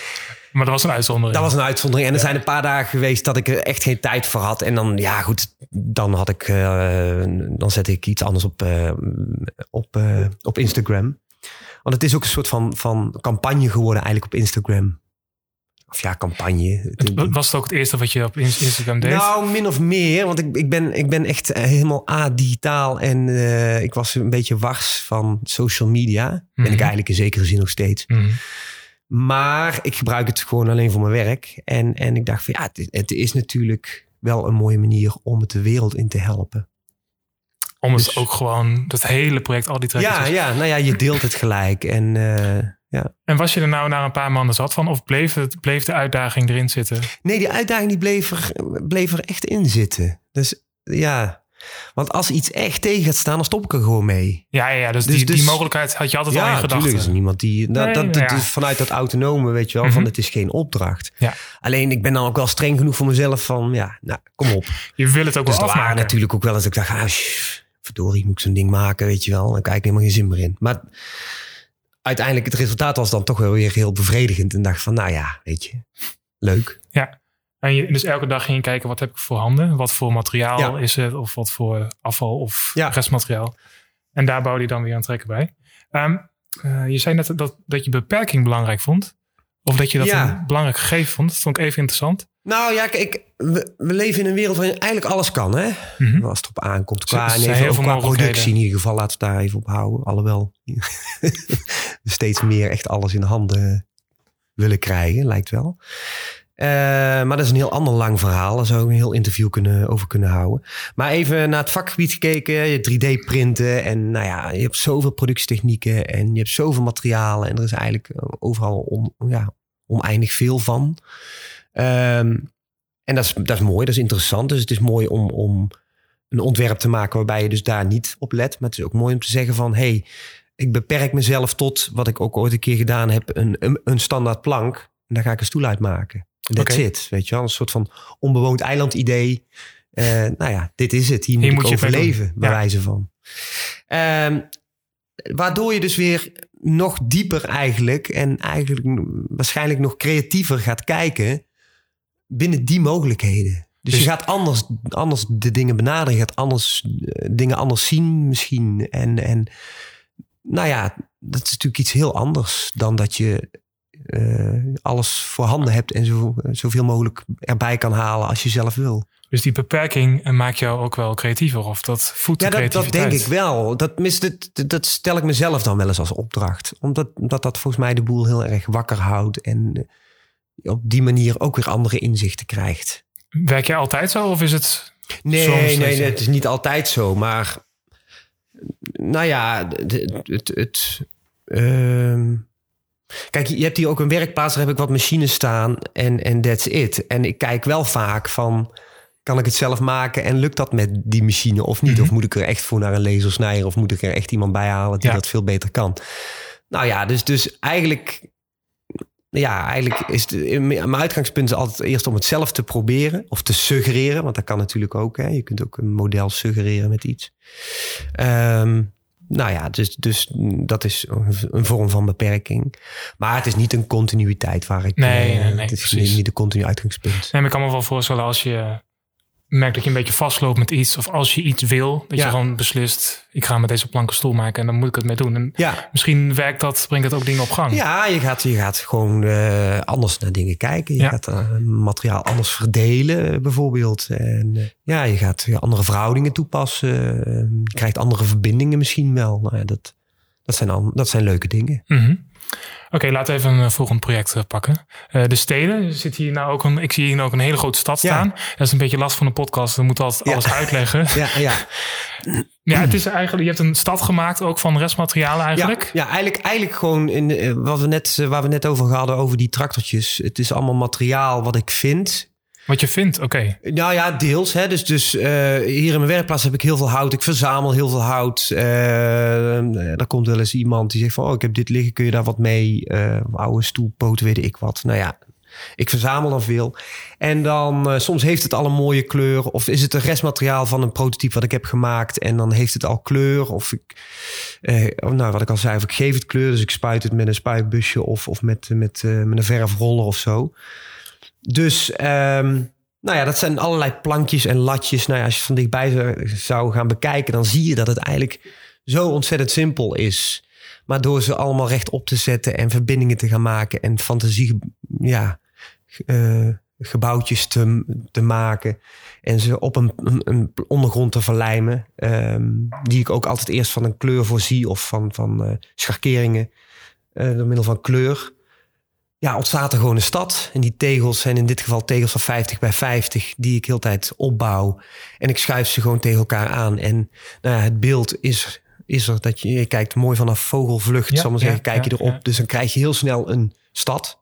B: maar dat was een uitzondering.
A: Dat was een uitzondering. En er zijn een paar dagen geweest dat ik er echt geen tijd voor had. En dan, ja goed, dan had ik, eh, dan zette ik iets anders op, eh, op, eh, op Instagram. Want het is ook een soort van, van campagne geworden eigenlijk op Instagram. Of ja, campagne.
B: Het- Was het ook het eerste wat je op Ins- Instagram deed?
A: Nou, min of meer. Want ik, ik, ben, ik ben echt helemaal adigitaal. En ik was een beetje wars van social media. Ben
B: Mhm.
A: ik eigenlijk in zekere zin nog steeds.
B: Mhm.
A: Maar ik gebruik het gewoon alleen voor mijn werk. En, en ik dacht van ja, het, het is natuurlijk wel een mooie manier om het de wereld in te helpen.
B: Om het
A: Dus-
B: ook gewoon, dat hele project, al die trekkers.
A: Ja, ja, nou ja, je deelt het gelijk. En eh, ja.
B: En was je er nou na een paar maanden zat van? Of bleef, het, bleef de uitdaging erin zitten?
A: Nee, die uitdaging die bleef, er, bleef er echt in zitten. Dus ja, Want als iets echt tegen gaat staan, dan stop ik er gewoon mee.
B: Ja, ja, ja dus,
A: Dus-
B: die, die
A: dus-
B: mogelijkheid had je altijd al in
A: Ja,
B: gedachten.
A: natuurlijk is er niemand die... Dat,
B: Nee,
A: dat,
B: nou
A: dat
B: ja.
A: is vanuit dat autonome, weet je wel, van
B: Mhm.
A: het is geen opdracht.
B: Ja.
A: Alleen ik ben dan ook wel streng genoeg voor mezelf van, ja, nou, kom op.
B: Je wil het ook
A: Dus
B: wel afmaken.
A: natuurlijk ook wel eens dat ik dacht, ah, verdorie, moet ik zo'n ding maken, weet je wel. Dan kijk ik helemaal geen zin meer in. Maar uiteindelijk, het resultaat was dan toch wel weer heel bevredigend. En dacht van, nou ja, weet je, leuk.
B: En je, dus elke dag ging je kijken, wat heb ik voor handen? Wat voor materiaal
A: Ja.
B: is het? Of wat voor afval of
A: Ja.
B: restmateriaal? En daar bouwde je dan weer aan trekken bij. Ehm, eh, je zei net dat, dat je beperking belangrijk vond. Of dat je dat
A: Ja.
B: een belangrijk gegeven vond. Dat vond ik even interessant.
A: Nou ja, kijk, we, we leven in een wereld waarin eigenlijk alles kan, hè?
B: Mhm.
A: Als het op aankomt. Qua, en even qua productie in ieder geval, laten we daar even op houden. Alhoewel we steeds meer echt alles in handen willen krijgen, lijkt wel. Eh, maar dat is een heel ander lang verhaal. Daar zou ik een heel interview kunnen, over kunnen houden. Maar even naar het vakgebied gekeken. Je 3D-printen en nou ja, je hebt zoveel productietechnieken en je hebt zoveel materialen. En er is eigenlijk overal on, ja, oneindig veel van. Ehm, en dat is, dat is mooi, dat is interessant. Dus het is mooi om, om een ontwerp te maken waarbij je dus daar niet op let. Maar het is ook mooi om te zeggen van... hey, ik beperk mezelf tot wat ik ook ooit een keer gedaan heb... een, een, een standaard plank. En daar ga ik een stoel uit maken. That's
B: Oké.
A: it, weet je wel. Een soort van onbewoond eiland idee. Eh, nou ja, dit is het. Hier moet,
B: Hier
A: ik
B: moet je
A: overleven, bij
B: Ja.
A: wijze van. Ehm, waardoor je dus weer nog dieper eigenlijk... en eigenlijk waarschijnlijk nog creatiever gaat kijken... binnen die mogelijkheden. Dus,
B: Dus-
A: je gaat anders, anders de dingen benaderen. Je gaat anders, eh, dingen anders zien misschien. En, en nou ja, dat is natuurlijk iets heel anders dan dat je eh, alles voorhanden hebt en zo, zoveel mogelijk erbij kan halen als je zelf wil.
B: Dus die beperking eh, maakt jou ook wel creatiever. Of dat voedt
A: Ja,
B: de
A: dat, denk ik wel. Dat, mis, dat, dat stel ik mezelf dan wel eens als opdracht. Omdat, omdat dat volgens mij de boel heel erg wakker houdt. En eh, op die manier ook weer andere inzichten krijgt.
B: Werk jij altijd zo? Of is het...
A: Nee,
B: Soms
A: nee, nee, het is niet altijd zo. Maar nou ja, het... het ehm, kijk, je hebt hier ook een werkplaats, daar heb ik wat machines staan en en that's it. En ik kijk wel vaak van, kan ik het zelf maken en lukt dat met die machine of niet?
B: Mhm.
A: Of moet ik er echt voor naar een lasersnijer of moet ik er echt iemand bij halen die
B: Ja.
A: dat veel beter kan? Nou ja, dus, dus eigenlijk... Ja, eigenlijk is de, mijn uitgangspunt is altijd eerst om het zelf te proberen of te suggereren, want dat kan natuurlijk ook. Hè. Je kunt ook een model suggereren met iets. Ehm, nou ja, dus, dus dat is een- vorm van beperking. Maar het is niet een continuïteit waar ik.
B: Nee,
A: eh,
B: nee, nee,
A: het is
B: precies.
A: niet een continu uitgangspunt.
B: Nee, maar ik kan me wel voorstellen als je merkt dat je een beetje vastloopt met iets. Of als je iets wil, dat
A: Ja.
B: je gewoon beslist... ik ga met deze plank een stoel maken en dan moet ik het mee doen. En
A: Ja,
B: misschien werkt dat, brengt dat ook dingen op gang.
A: ja je, gaat, je gaat gewoon eh, anders naar dingen kijken. Je
B: Ja.
A: gaat eh, materiaal anders verdelen, bijvoorbeeld. En eh, ja, je gaat andere verhoudingen toepassen. Je krijgt andere verbindingen misschien wel. Nou ja, dat, dat, zijn al, dat zijn leuke dingen.
B: Mhm. Oké, laten we even een eh, volgend project eh, pakken. Eh, de steden. Zit hier nou ook een, ik zie hier nou ook een hele grote stad
A: Ja.
B: staan. Dat is een beetje last van een podcast. We moeten altijd
A: Ja.
B: alles uitleggen.
A: Ja, ja.
B: Ja, het is eigenlijk, je hebt een stad gemaakt ook van restmaterialen eigenlijk.
A: Ja, ja eigenlijk, eigenlijk gewoon in, wat we net, waar we net over hadden, over die tractortjes. Het is allemaal materiaal wat ik vind.
B: Wat je vindt, oké.
A: Nou ja, deels. Hè. Dus, dus eh, hier in mijn werkplaats heb ik heel veel hout. Ik verzamel heel veel hout. Er komt wel eens iemand die zegt van... oh, ik heb dit liggen, kun je daar wat mee? Eh oude stoelpoot, weet ik wat. Nou ja, ik verzamel dan veel. En dan soms heeft het al een mooie kleur. Of is het een restmateriaal van een prototype wat ik heb gemaakt. En dan heeft het al kleur. Of ik, nou, wat ik al zei, of ik geef het kleur. Dus ik spuit het met een spuitbusje of, of met, met, eh, met een verfroller of zo. Dus ehm, nou ja, dat zijn allerlei plankjes en latjes. Nou ja, als je van dichtbij zou- gaan bekijken, dan zie je dat het eigenlijk zo ontzettend simpel is. Maar door ze allemaal recht op te zetten en verbindingen te gaan maken en fantasie, ja, eh, gebouwtjes te, te maken en ze op een, een, een ondergrond te verlijmen, ehm, die ik ook altijd eerst van een kleur voorzie of van, van eh, schakeringen eh, door middel van kleur ja, ontstaat er gewoon een stad. En die tegels zijn in dit geval tegels van 50 bij 50, die ik heel tijd opbouw. En ik schuif ze gewoon tegen elkaar aan. En nou ja, het beeld is, is er dat je, je kijkt mooi vanaf vogelvlucht,
B: Ja,
A: zal maar zeggen,
B: ja,
A: kijk je erop. Dus dan krijg je heel snel een stad.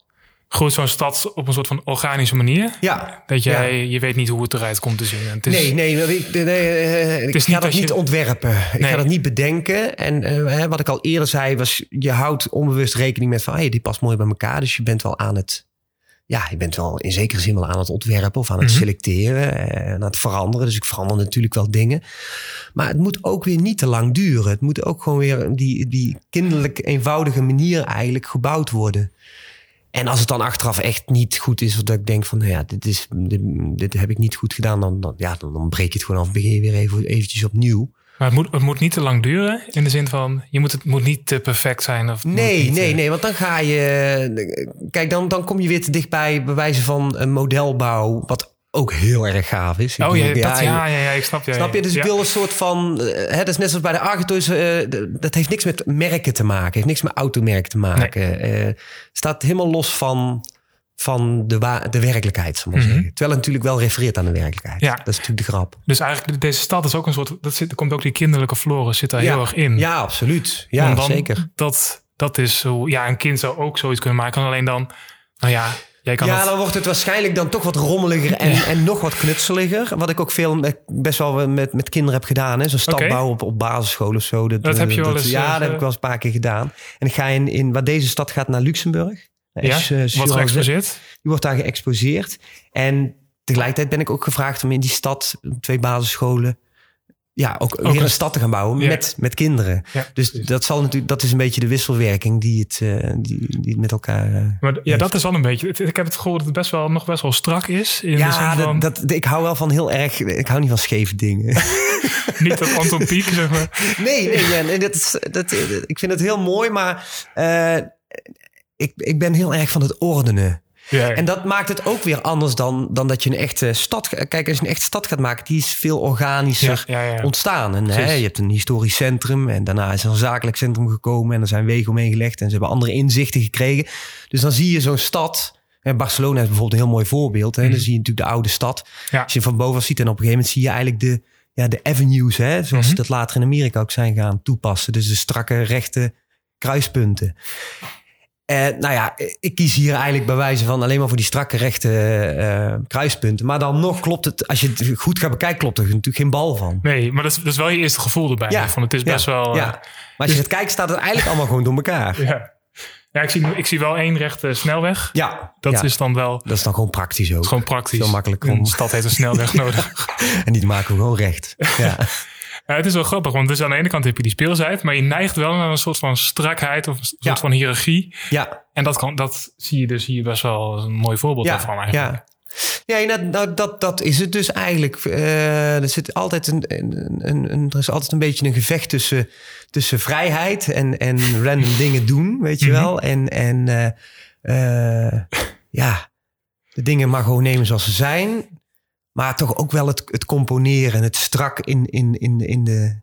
B: Groeit zo'n stad op een soort van organische manier.
A: Ja.
B: Dat jij,
A: Ja.
B: je weet niet hoe het eruit komt te zien. En Het is,
A: Nee, nee, ik, nee, eh, ik
B: is
A: ga
B: niet
A: dat niet ontwerpen. Ik
B: Nee.
A: ga dat niet bedenken. En eh, hè, wat ik al eerder zei, was je houdt onbewust rekening met van, hey, die past mooi bij elkaar. Dus je bent wel aan het, ja, je bent wel in zekere zin wel aan het ontwerpen of aan het
B: Mhm.
A: selecteren en aan het veranderen. Dus ik verander natuurlijk wel dingen. Maar het moet ook weer niet te lang duren. Het moet ook gewoon weer die, die kinderlijk eenvoudige manier eigenlijk gebouwd worden. En als het dan achteraf echt niet goed is, of dat ik denk van, nou ja, dit, is, dit, dit heb ik niet goed gedaan, dan, dan, ja, dan, dan breek je het gewoon af en begin je weer even, eventjes opnieuw.
B: Maar het moet, het moet niet te lang duren. In de zin van, je moet, het moet niet te perfect zijn. Of
A: Nee,
B: niet,
A: nee,
B: eh,
A: nee, want dan ga je, kijk, dan, dan kom je weer te dichtbij bij wijze van een modelbouw, wat ook heel erg gaaf is. Ik
B: Oh ja, dat, ja, ja, ja, ik snap je.
A: Snap je? Dus ik wil een soort van. eh, Hè, dat is net zoals bij de Argos. eh, d- dat heeft niks met merken te maken. Heeft niks met automerk te maken. Eh, staat helemaal los van, van de, de werkelijkheid, zal ik
B: Mhm.
A: zeggen. Terwijl het natuurlijk wel refereert aan de werkelijkheid.
B: Ja.
A: Dat is natuurlijk de grap.
B: Dus eigenlijk, deze stad is ook een soort... Dat zit, er komt ook die kinderlijke flora zit daar heel erg in.
A: Ja, absoluut. Ja,
B: dan-
A: zeker.
B: Dat, dat is zo... Ja, een kind zou ook zoiets kunnen maken. Alleen dan... Nou ja, jij kan
A: ja,
B: dat...
A: dan wordt het waarschijnlijk dan toch wat rommeliger en,
B: Ja.
A: en nog wat knutseliger. Wat ik ook veel met, best wel met, met kinderen heb gedaan. Zo'n stadbouw op, op basisschool of zo. Dat,
B: Dat heb je
A: eh,
B: wel eens,
A: Ja,
B: eh,
A: dat heb ik wel eens een paar keer gedaan. En ga je in, in waar deze stad gaat naar Luxemburg.
B: ja,
A: Is, eh,
B: geëxposeerd.
A: Die wordt daar geëxposeerd. En tegelijkertijd ben ik ook gevraagd om in die stad, twee basisscholen, ja, ook, weer
B: een-
A: stad te gaan bouwen
B: Ja.
A: met, met kinderen.
B: Ja,
A: Dus
B: precies.
A: dat, zal natuurlijk, dat is een beetje de wisselwerking die het, eh, die, die het met elkaar. eh,
B: Maar ja, dat is wel een beetje... Ik heb het gehoord dat het best wel, nog best wel strak is. In de
A: ja,
B: zin van,
A: dat, dat, ik hou wel van heel erg. Ik hou niet van scheve dingen.
B: niet dat Anton Pieck, zeg maar.
A: nee, nee, ja, nee dat is, dat, ik vind het heel mooi, maar eh, ik, ik ben heel erg van het ordenen.
B: Ja,
A: En dat maakt het ook weer anders dan, dan dat je een echte stad... Kijk, als je een echte stad gaat maken, die is veel organischer
B: ja,
A: ontstaan. En, hè, je hebt een historisch centrum en daarna is er een zakelijk centrum gekomen... en er zijn wegen omheen gelegd en ze hebben andere inzichten gekregen. Dus dan zie je zo'n stad... En Barcelona is bijvoorbeeld een heel mooi voorbeeld. Hè?
B: Mhm.
A: Dan zie je natuurlijk de oude stad. Als je van boven ziet en op een gegeven moment zie je eigenlijk de, ja, de avenues... Hè? zoals ze
B: Mhm.
A: dat later in Amerika ook zijn gaan toepassen. Dus de strakke, rechte kruispunten. Eh, nou ja, ik kies hier eigenlijk bij wijze van alleen maar voor die strakke rechte eh, kruispunten. Maar dan nog klopt het, als je het goed gaat bekijken, klopt er natuurlijk geen bal van.
B: Nee, maar dat is, dat is wel je eerste gevoel erbij.
A: Ja,
B: Van het is best
A: ja,
B: wel...
A: ja.
B: eh,
A: Maar als je het kijkt, staat het eigenlijk allemaal gewoon door elkaar.
B: ja. ja ik, zie, ik zie wel één rechte snelweg.
A: Ja,
B: Dat
A: ja.
B: is dan wel
A: dat is dan gewoon praktisch ook.
B: gewoon praktisch.
A: Zo makkelijk om-
B: Een stad heeft een snelweg nodig.
A: En die maken we gewoon recht. Ja,
B: Ja, het is wel grappig, want dus aan de ene kant heb je die speelsheid, maar je neigt wel naar een soort van strakheid of een soort
A: Ja.
B: van hiërarchie.
A: ja,
B: En dat, kan, dat zie je dus hier best wel als een mooi voorbeeld
A: ja,
B: daarvan eigenlijk.
A: ja. Ja, nou, dat, dat is het dus eigenlijk. Eh, er, zit altijd een, een, een, een- er is altijd een beetje een gevecht tussen, tussen vrijheid en, en random dingen doen, weet je
B: Mhm.
A: wel. En, en eh, eh, ja, de dingen maar gewoon nemen zoals ze zijn. Maar toch ook wel het, het componeren, het strak in, in, in, in, de,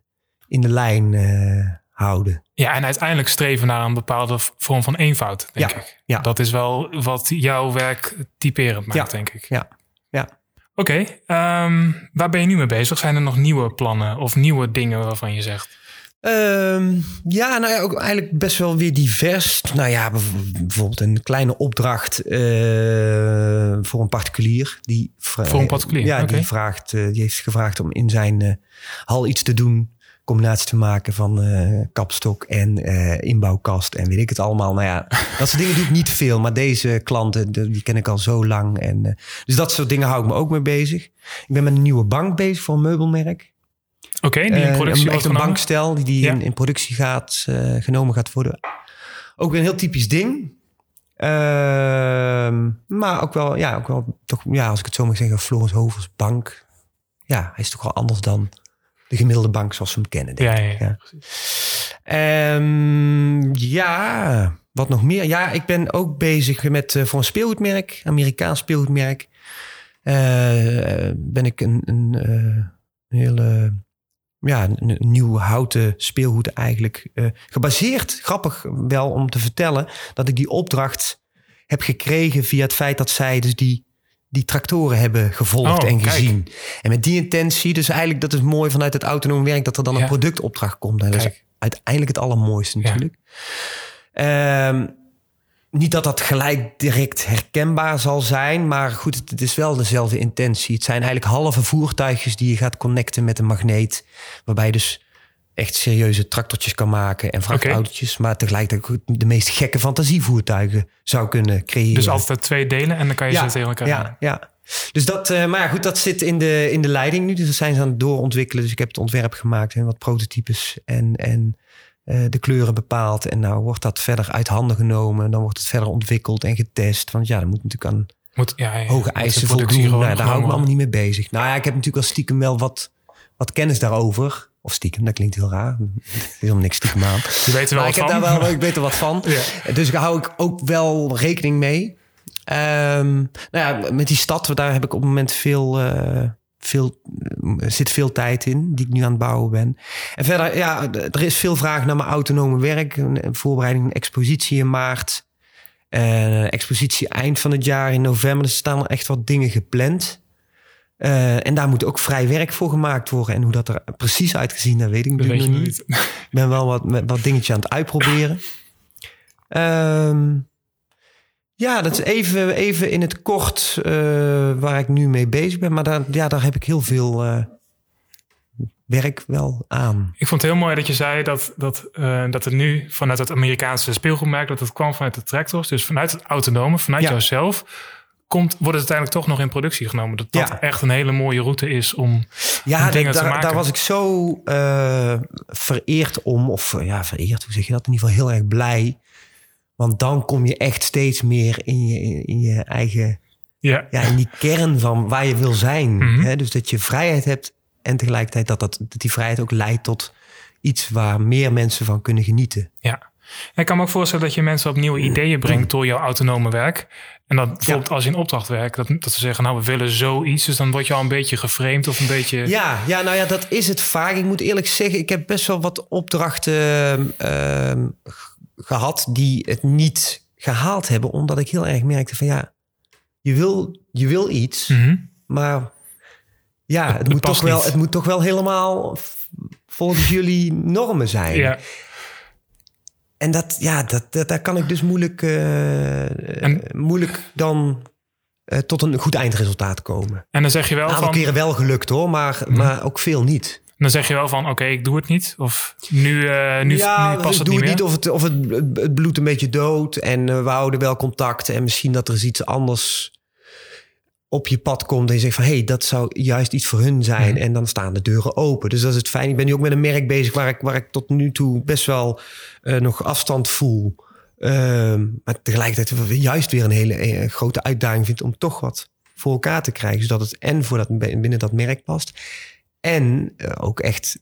A: in de lijn eh, houden.
B: Ja, en uiteindelijk streven naar een bepaalde vorm van eenvoud, denk
A: Ja,
B: ik.
A: ja.
B: Dat is wel wat jouw werk typerend maakt,
A: Ja,
B: denk ik.
A: ja, ja.
B: Oké, ehm, waar ben je nu mee bezig? Zijn er nog nieuwe plannen of nieuwe dingen waarvan je zegt?
A: Ehm, ja, nou ja, ook eigenlijk best wel weer divers. Nou ja, bijv- bijvoorbeeld een kleine opdracht eh, voor een particulier. Die
B: Voor een particulier,
A: Ja, die, vraagt, eh, die heeft gevraagd om in zijn eh, hal iets te doen. Combinatie te maken van kapstok en inbouwkast en weet ik het allemaal. Nou ja, dat soort dingen doe ik niet veel. Maar deze klanten, die ken ik al zo lang. En, dus dat soort dingen hou ik me ook mee bezig. Ik ben met een nieuwe bank bezig voor een meubelmerk.
B: Oké, die in
A: Eh,
B: productie
A: een,
B: wordt
A: echt een
B: genomen?
A: bankstel die, die
B: Ja.
A: in, in productie gaat, eh, genomen gaat worden. Ook weer een heel typisch ding. Ehm, maar ook wel, ja, ook wel toch, ja, als ik het zo mag zeggen, Floris Hovers bank. Ja, hij is toch wel anders dan de gemiddelde bank zoals we hem kennen. Denk
B: Ja,
A: ik.
B: ja, ja.
A: Ehm, ja, wat nog meer? Ja, ik ben ook bezig met eh, voor een speelgoedmerk, Amerikaans speelgoedmerk. Ben ik een, een eh, hele ja, een, nieuw houten speelgoed eigenlijk eh, gebaseerd. Grappig wel om te vertellen dat ik die opdracht heb gekregen via het feit dat zij dus die, die tractoren hebben gevolgd
B: Oh,
A: en
B: kijk.
A: gezien. En met die intentie, dus eigenlijk dat is mooi vanuit het autonoom werk dat er dan
B: Ja.
A: een productopdracht komt. En dat is uiteindelijk het allermooiste natuurlijk. Ehm, niet dat dat gelijk direct herkenbaar zal zijn, maar goed, het, is wel dezelfde intentie. Het zijn eigenlijk halve voertuigjes die je gaat connecten met een magneet, waarbij je dus echt serieuze tractortjes kan maken en vrachtautootjes, maar tegelijkertijd de meest gekke fantasievoertuigen zou kunnen creëren.
B: Dus altijd twee delen en dan kan je ze tegen elkaar.
A: Ja, ja. Dus dat, eh, maar ja, goed, dat zit in de, in de leiding nu. Dus dat zijn ze aan het doorontwikkelen. Dus ik heb het ontwerp gemaakt en wat prototypes en, en eh, de kleuren bepaald. En nou wordt dat verder uit handen genomen. Dan wordt het verder ontwikkeld en getest. Want ja, dat moet natuurlijk aan
B: moet, ja, ja,
A: hoge eisen voldoen. Nou, daar hou ik me allemaal niet mee bezig. Nou ja, ik heb natuurlijk wel stiekem wel wat, wat kennis daarover. Of stiekem, dat klinkt heel raar. Is helemaal niks stiekem aan.
B: Je weet er wel
A: ik heb daar wel, ik weet er wat van. ja. Dus daar hou ik ook wel rekening mee. Um, nou ja, met die stad, daar heb ik op het moment veel, uh, veel, zit veel tijd in, die ik nu aan het bouwen ben. En verder, ja, er is veel vraag naar mijn autonome werk. Een voorbereiding, een expositie in maart. Uh, expositie eind van het jaar in november. Er staan er echt wat dingen gepland. Uh, en daar moet ook vrij werk voor gemaakt worden. En hoe dat er precies uitgezien, dat weet ik dat nog niet. Ik ben wel wat, wat dingetje aan het uitproberen. Um, ja, dat is even, even in het kort uh, waar ik nu mee bezig ben. Maar daar, ja, daar heb ik heel veel uh, werk wel aan.
B: Ik vond het heel mooi dat je zei dat, dat, uh, dat het nu vanuit het Amerikaanse speelgoedmerk... dat het kwam vanuit de tractors. Dus vanuit het autonome, vanuit ja. jouzelf... Komt, wordt het uiteindelijk toch nog in productie genomen. Dat dat ja. echt een hele mooie route is om,
A: ja,
B: om dingen
A: daar,
B: te maken.
A: Daar was ik zo vereerd om. Of ja, vereerd, hoe zeg je dat? In ieder geval heel erg blij want dan kom je echt steeds meer in je, in je eigen,
B: ja.
A: ja. in die kern van waar je wil zijn.
B: Mhm.
A: Hè? Dus dat je vrijheid hebt en tegelijkertijd dat, dat, dat die vrijheid ook leidt tot iets waar meer mensen van kunnen genieten.
B: Ja. En ik kan me ook voorstellen dat je mensen op nieuwe ideeën brengt door jouw autonome werk. En dat bijvoorbeeld als je in opdracht werkt, dat, dat ze zeggen, nou we willen zoiets. Dus dan word je al een beetje geframed of een beetje...
A: Ja, ja, nou ja, dat is het vaak. Ik moet eerlijk zeggen, ik heb best wel wat opdrachten uh, gehad die het niet gehaald hebben, omdat ik heel erg merkte van ja, je wil, je wil iets,
B: mm -hmm.
A: maar ja, het, het moet toch wel, het moet toch wel helemaal volgens jullie normen zijn.
B: Ja.
A: En dat, ja, dat, dat, daar kan ik dus moeilijk, uh, en, moeilijk dan uh, tot een goed eindresultaat komen.
B: En dan zeg je wel
A: een
B: van...
A: keren wel gelukt hoor, maar, mm. maar ook veel niet.
B: Dan zeg je wel van, oké, okay, ik doe het niet. Of nu, uh, nu,
A: ja,
B: nu past
A: het
B: niet
A: doe
B: meer.
A: het niet. Of, het, of het, het bloedt een beetje dood. En uh, we houden wel contact. En misschien dat er eens iets anders op je pad komt. En je zegt van, hé, hey, dat zou juist iets voor hun zijn.
B: Mhm.
A: En dan staan de deuren open. Dus dat is het fijn. Ik ben nu ook met een merk bezig waar ik, waar ik tot nu toe best wel uh, nog afstand voel. Ehm, maar tegelijkertijd juist weer een hele eh, grote uitdaging vind om toch wat voor elkaar te krijgen. Zodat het en voor dat, binnen dat merk past. En uh, ook echt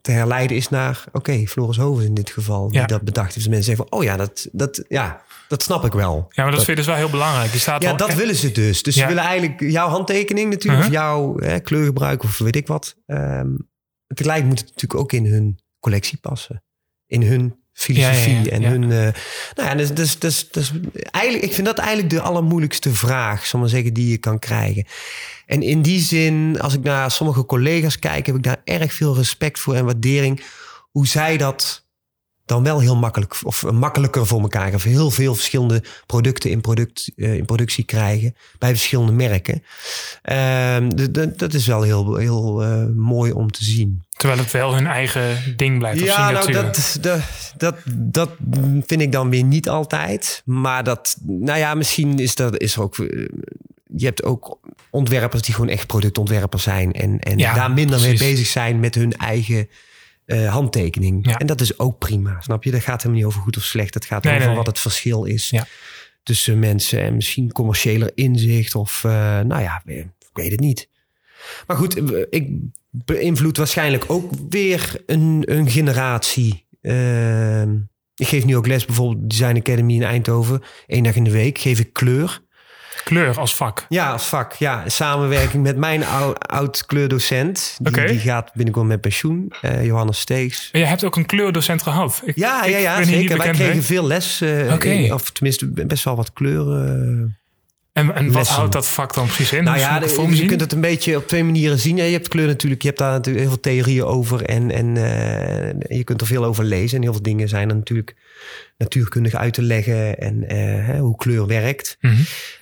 A: te herleiden is naar, oké, okay, Floris Hovens in dit geval, die
B: Ja.
A: dat bedacht heeft. Dus mensen zeggen van, oh ja, dat, dat, ja, dat snap ik wel.
B: Ja, maar dat, vind ik dus wel heel belangrijk. Staat
A: Ja,
B: wel
A: dat
B: echt-
A: willen ze dus. Dus
B: Ja.
A: ze willen eigenlijk jouw handtekening natuurlijk,
B: Uh-huh.
A: of jouw hè, kleurgebruik of weet ik wat. Ehm tegelijk moet het natuurlijk ook in hun collectie passen. In hun filosofie
B: Ja,
A: en hun... eh, nou ja, dus, dus, dus, dus eigenlijk, ik vind dat eigenlijk de allermoeilijkste vraag, zal maar zeggen, die je kan krijgen. En in die zin, als ik naar sommige collega's kijk, heb ik daar erg veel respect voor en waardering. Hoe zij dat dan wel heel makkelijk of makkelijker voor elkaar krijgen. Of heel veel verschillende producten in, product, eh, in productie krijgen bij verschillende merken. Ehm, dat is wel heel, heel eh, mooi om te zien.
B: Terwijl het wel hun eigen ding blijft. of
A: Ja, nou, dat, dat, dat, dat vind ik dan weer niet altijd. Maar dat, nou ja, misschien is dat is er ook. Je hebt ook ontwerpers die gewoon echt productontwerpers zijn. En, en
B: Ja,
A: daar minder
B: precies.
A: mee bezig zijn met hun eigen eh, handtekening.
B: Ja.
A: En dat is ook prima, snap je? Dat gaat helemaal niet over goed of slecht. Het gaat
B: Nee,
A: over
B: nee, nee.
A: wat het verschil is
B: Ja.
A: tussen mensen. En misschien commerciëler inzicht of, eh, nou ja, ik weet het niet. Maar goed, ik beïnvloed waarschijnlijk ook weer een, een generatie. Ehm, ik geef nu ook les bijvoorbeeld Design Academy in Eindhoven. Eén dag in de week geef ik kleur.
B: Kleur als vak.
A: Ja, als vak. Ja, in samenwerking met mijn ou- oud kleurdocent. Die, die gaat binnenkort met pensioen. eh, Johannes Steegs.
B: En je hebt ook een kleurdocent gehad. Ik,
A: Ja,
B: ik
A: ja, ja zeker. Wij kregen
B: mee.
A: veel les. in- Of tenminste best wel wat kleuren.
B: En, en wat
A: lessen.
B: houdt dat vak dan precies in?
A: Nou ja, je kunt het een beetje op twee manieren zien. Je hebt kleur natuurlijk, je hebt daar natuurlijk heel veel theorieën over. En, en eh, je kunt er veel over lezen. En heel veel dingen zijn er natuurlijk natuurkundig uit te leggen. En eh, hoe kleur werkt.
B: Mhm.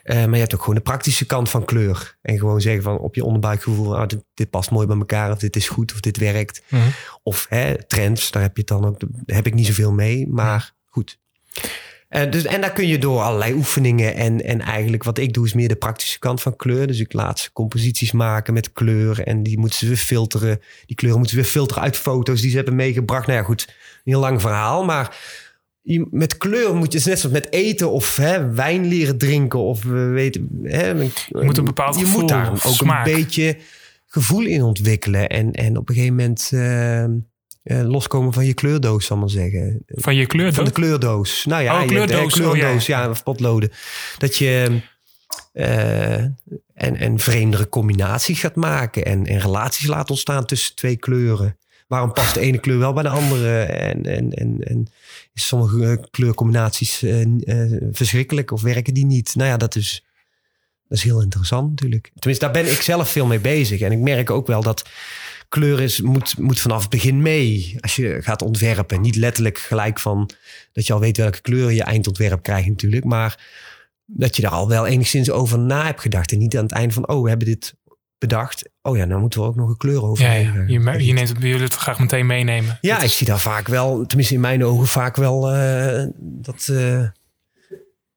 A: Eh, maar je hebt ook gewoon de praktische kant van kleur. En gewoon zeggen van op je onderbuikgevoel, ah, dit, dit past mooi bij elkaar, of dit is goed, of dit werkt.
B: Mhm.
A: Of trends, daar heb je dan ook, daar heb ik niet zoveel mee, maar goed. Eh, dus, en daar kun je door allerlei oefeningen en, en eigenlijk wat ik doe is meer de praktische kant van kleur. Dus ik laat ze composities maken met kleur en die moeten ze weer filteren. Die kleuren moeten ze weer filteren uit foto's die ze hebben meegebracht. Nou ja, goed, een heel lang verhaal, maar met kleur moet je, het is net zoals met eten of hè, wijn leren drinken of we weten. Hè, je
B: moet een bepaald
A: je
B: gevoel
A: moet daar ook
B: smaak.
A: een beetje gevoel in ontwikkelen en, en op een gegeven moment eh, eh, loskomen van je kleurdoos, zal ik maar zeggen.
B: Van je kleur
A: Van de kleurdoos. Nou ja,
B: Oh,
A: je hè,
B: kleurdoos. Oh,
A: kleurdoos,
B: ja.
A: ja, of potloden. Dat je eh, en, en vreemdere combinaties gaat maken en, en relaties laat ontstaan tussen twee kleuren. Waarom past de ene kleur wel bij de andere? En, en, en, en is sommige eh, kleurcombinaties eh, eh, verschrikkelijk of werken die niet? Nou ja, dat is, dat is heel interessant natuurlijk. Tenminste, daar ben ik zelf veel mee bezig. En ik merk ook wel dat kleur is, moet, moet vanaf het begin mee. Als je gaat ontwerpen. Niet letterlijk gelijk van dat je al weet welke kleur je eindontwerp krijgt natuurlijk. Maar dat je er al wel enigszins over na hebt gedacht. En niet aan het einde van, oh, we hebben dit bedacht. Oh ja, nou moeten we ook nog een kleur over.
B: Ja, ja. Je, me- je neemt het, wil het graag meteen meenemen.
A: Ja,
B: Dat
A: ik
B: is-
A: zie daar vaak wel, tenminste in mijn ogen vaak wel, eh, dat, eh,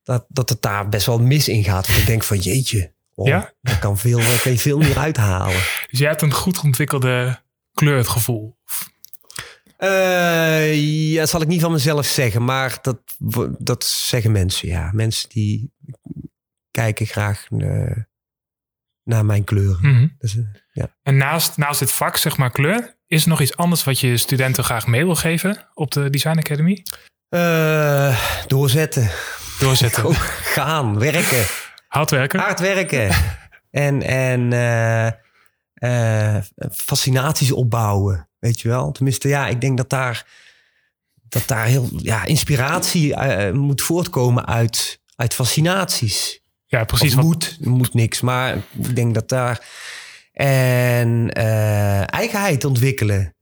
A: dat, dat het daar best wel mis in gaat. Want ik denk van jeetje, oh,
B: Ja?
A: daar kan, veel, kan je veel meer uithalen.
B: Dus jij hebt een goed ontwikkelde kleurgevoel.
A: Eh, ja, zal ik niet van mezelf zeggen, maar dat, dat zeggen mensen, ja. Mensen die kijken graag eh, naar mijn kleuren.
B: Mhm.
A: Dus, eh, ja.
B: En naast, naast dit vak, zeg maar kleur, is er nog iets anders wat je studenten graag mee wil geven op de Design Academy?
A: Doorzetten,
B: Doorzetten.
A: Gewoon gaan, werken.
B: Hard werken.
A: hard werken. en en eh, eh, fascinaties opbouwen. Weet je wel? Tenminste, ja, ik denk dat daar, dat daar heel ja, inspiratie eh, moet voortkomen uit, uit fascinaties.
B: Ja, precies.
A: Of moet, moet niks, maar ik denk dat daar. En eigenheid ontwikkelen.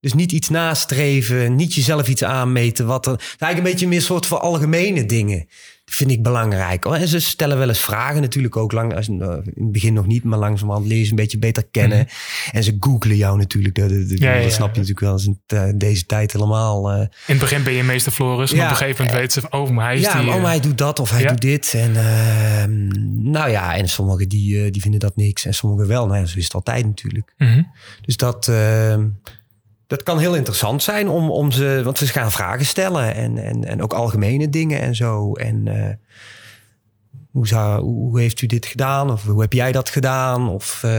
A: Dus niet iets nastreven, niet jezelf iets aanmeten. Wat er, eigenlijk een beetje meer soort van algemene dingen. Vind ik belangrijk. hoor. En ze stellen wel eens vragen natuurlijk ook. Lang, als, nou, in het begin nog niet, maar langzamerhand leer je ze een beetje beter kennen. En ze googlen jou natuurlijk. Dat, dat, dat-
B: Mhm. Ja,
A: dat
B: ja.
A: snap je natuurlijk wel. Is in eh, deze tijd helemaal... eh,
B: in het begin ben je meester Floris. Op een gegeven moment weet ze, oh, maar hij is
A: ja,
B: die...
A: oh,
B: eh,
A: maar hij doet dat of hij doet dit. En ehm, nou ja, en sommigen die, eh, die vinden dat niks. En sommigen wel. Nou ja, zo is het altijd natuurlijk.
B: mhm.
A: Dus dat, ehm, dat kan heel interessant zijn om, om ze... Want ze gaan vragen stellen. En, en, en ook algemene dingen en zo. En eh, hoe, zou, hoe heeft u dit gedaan? Of hoe heb jij dat gedaan? Of eh,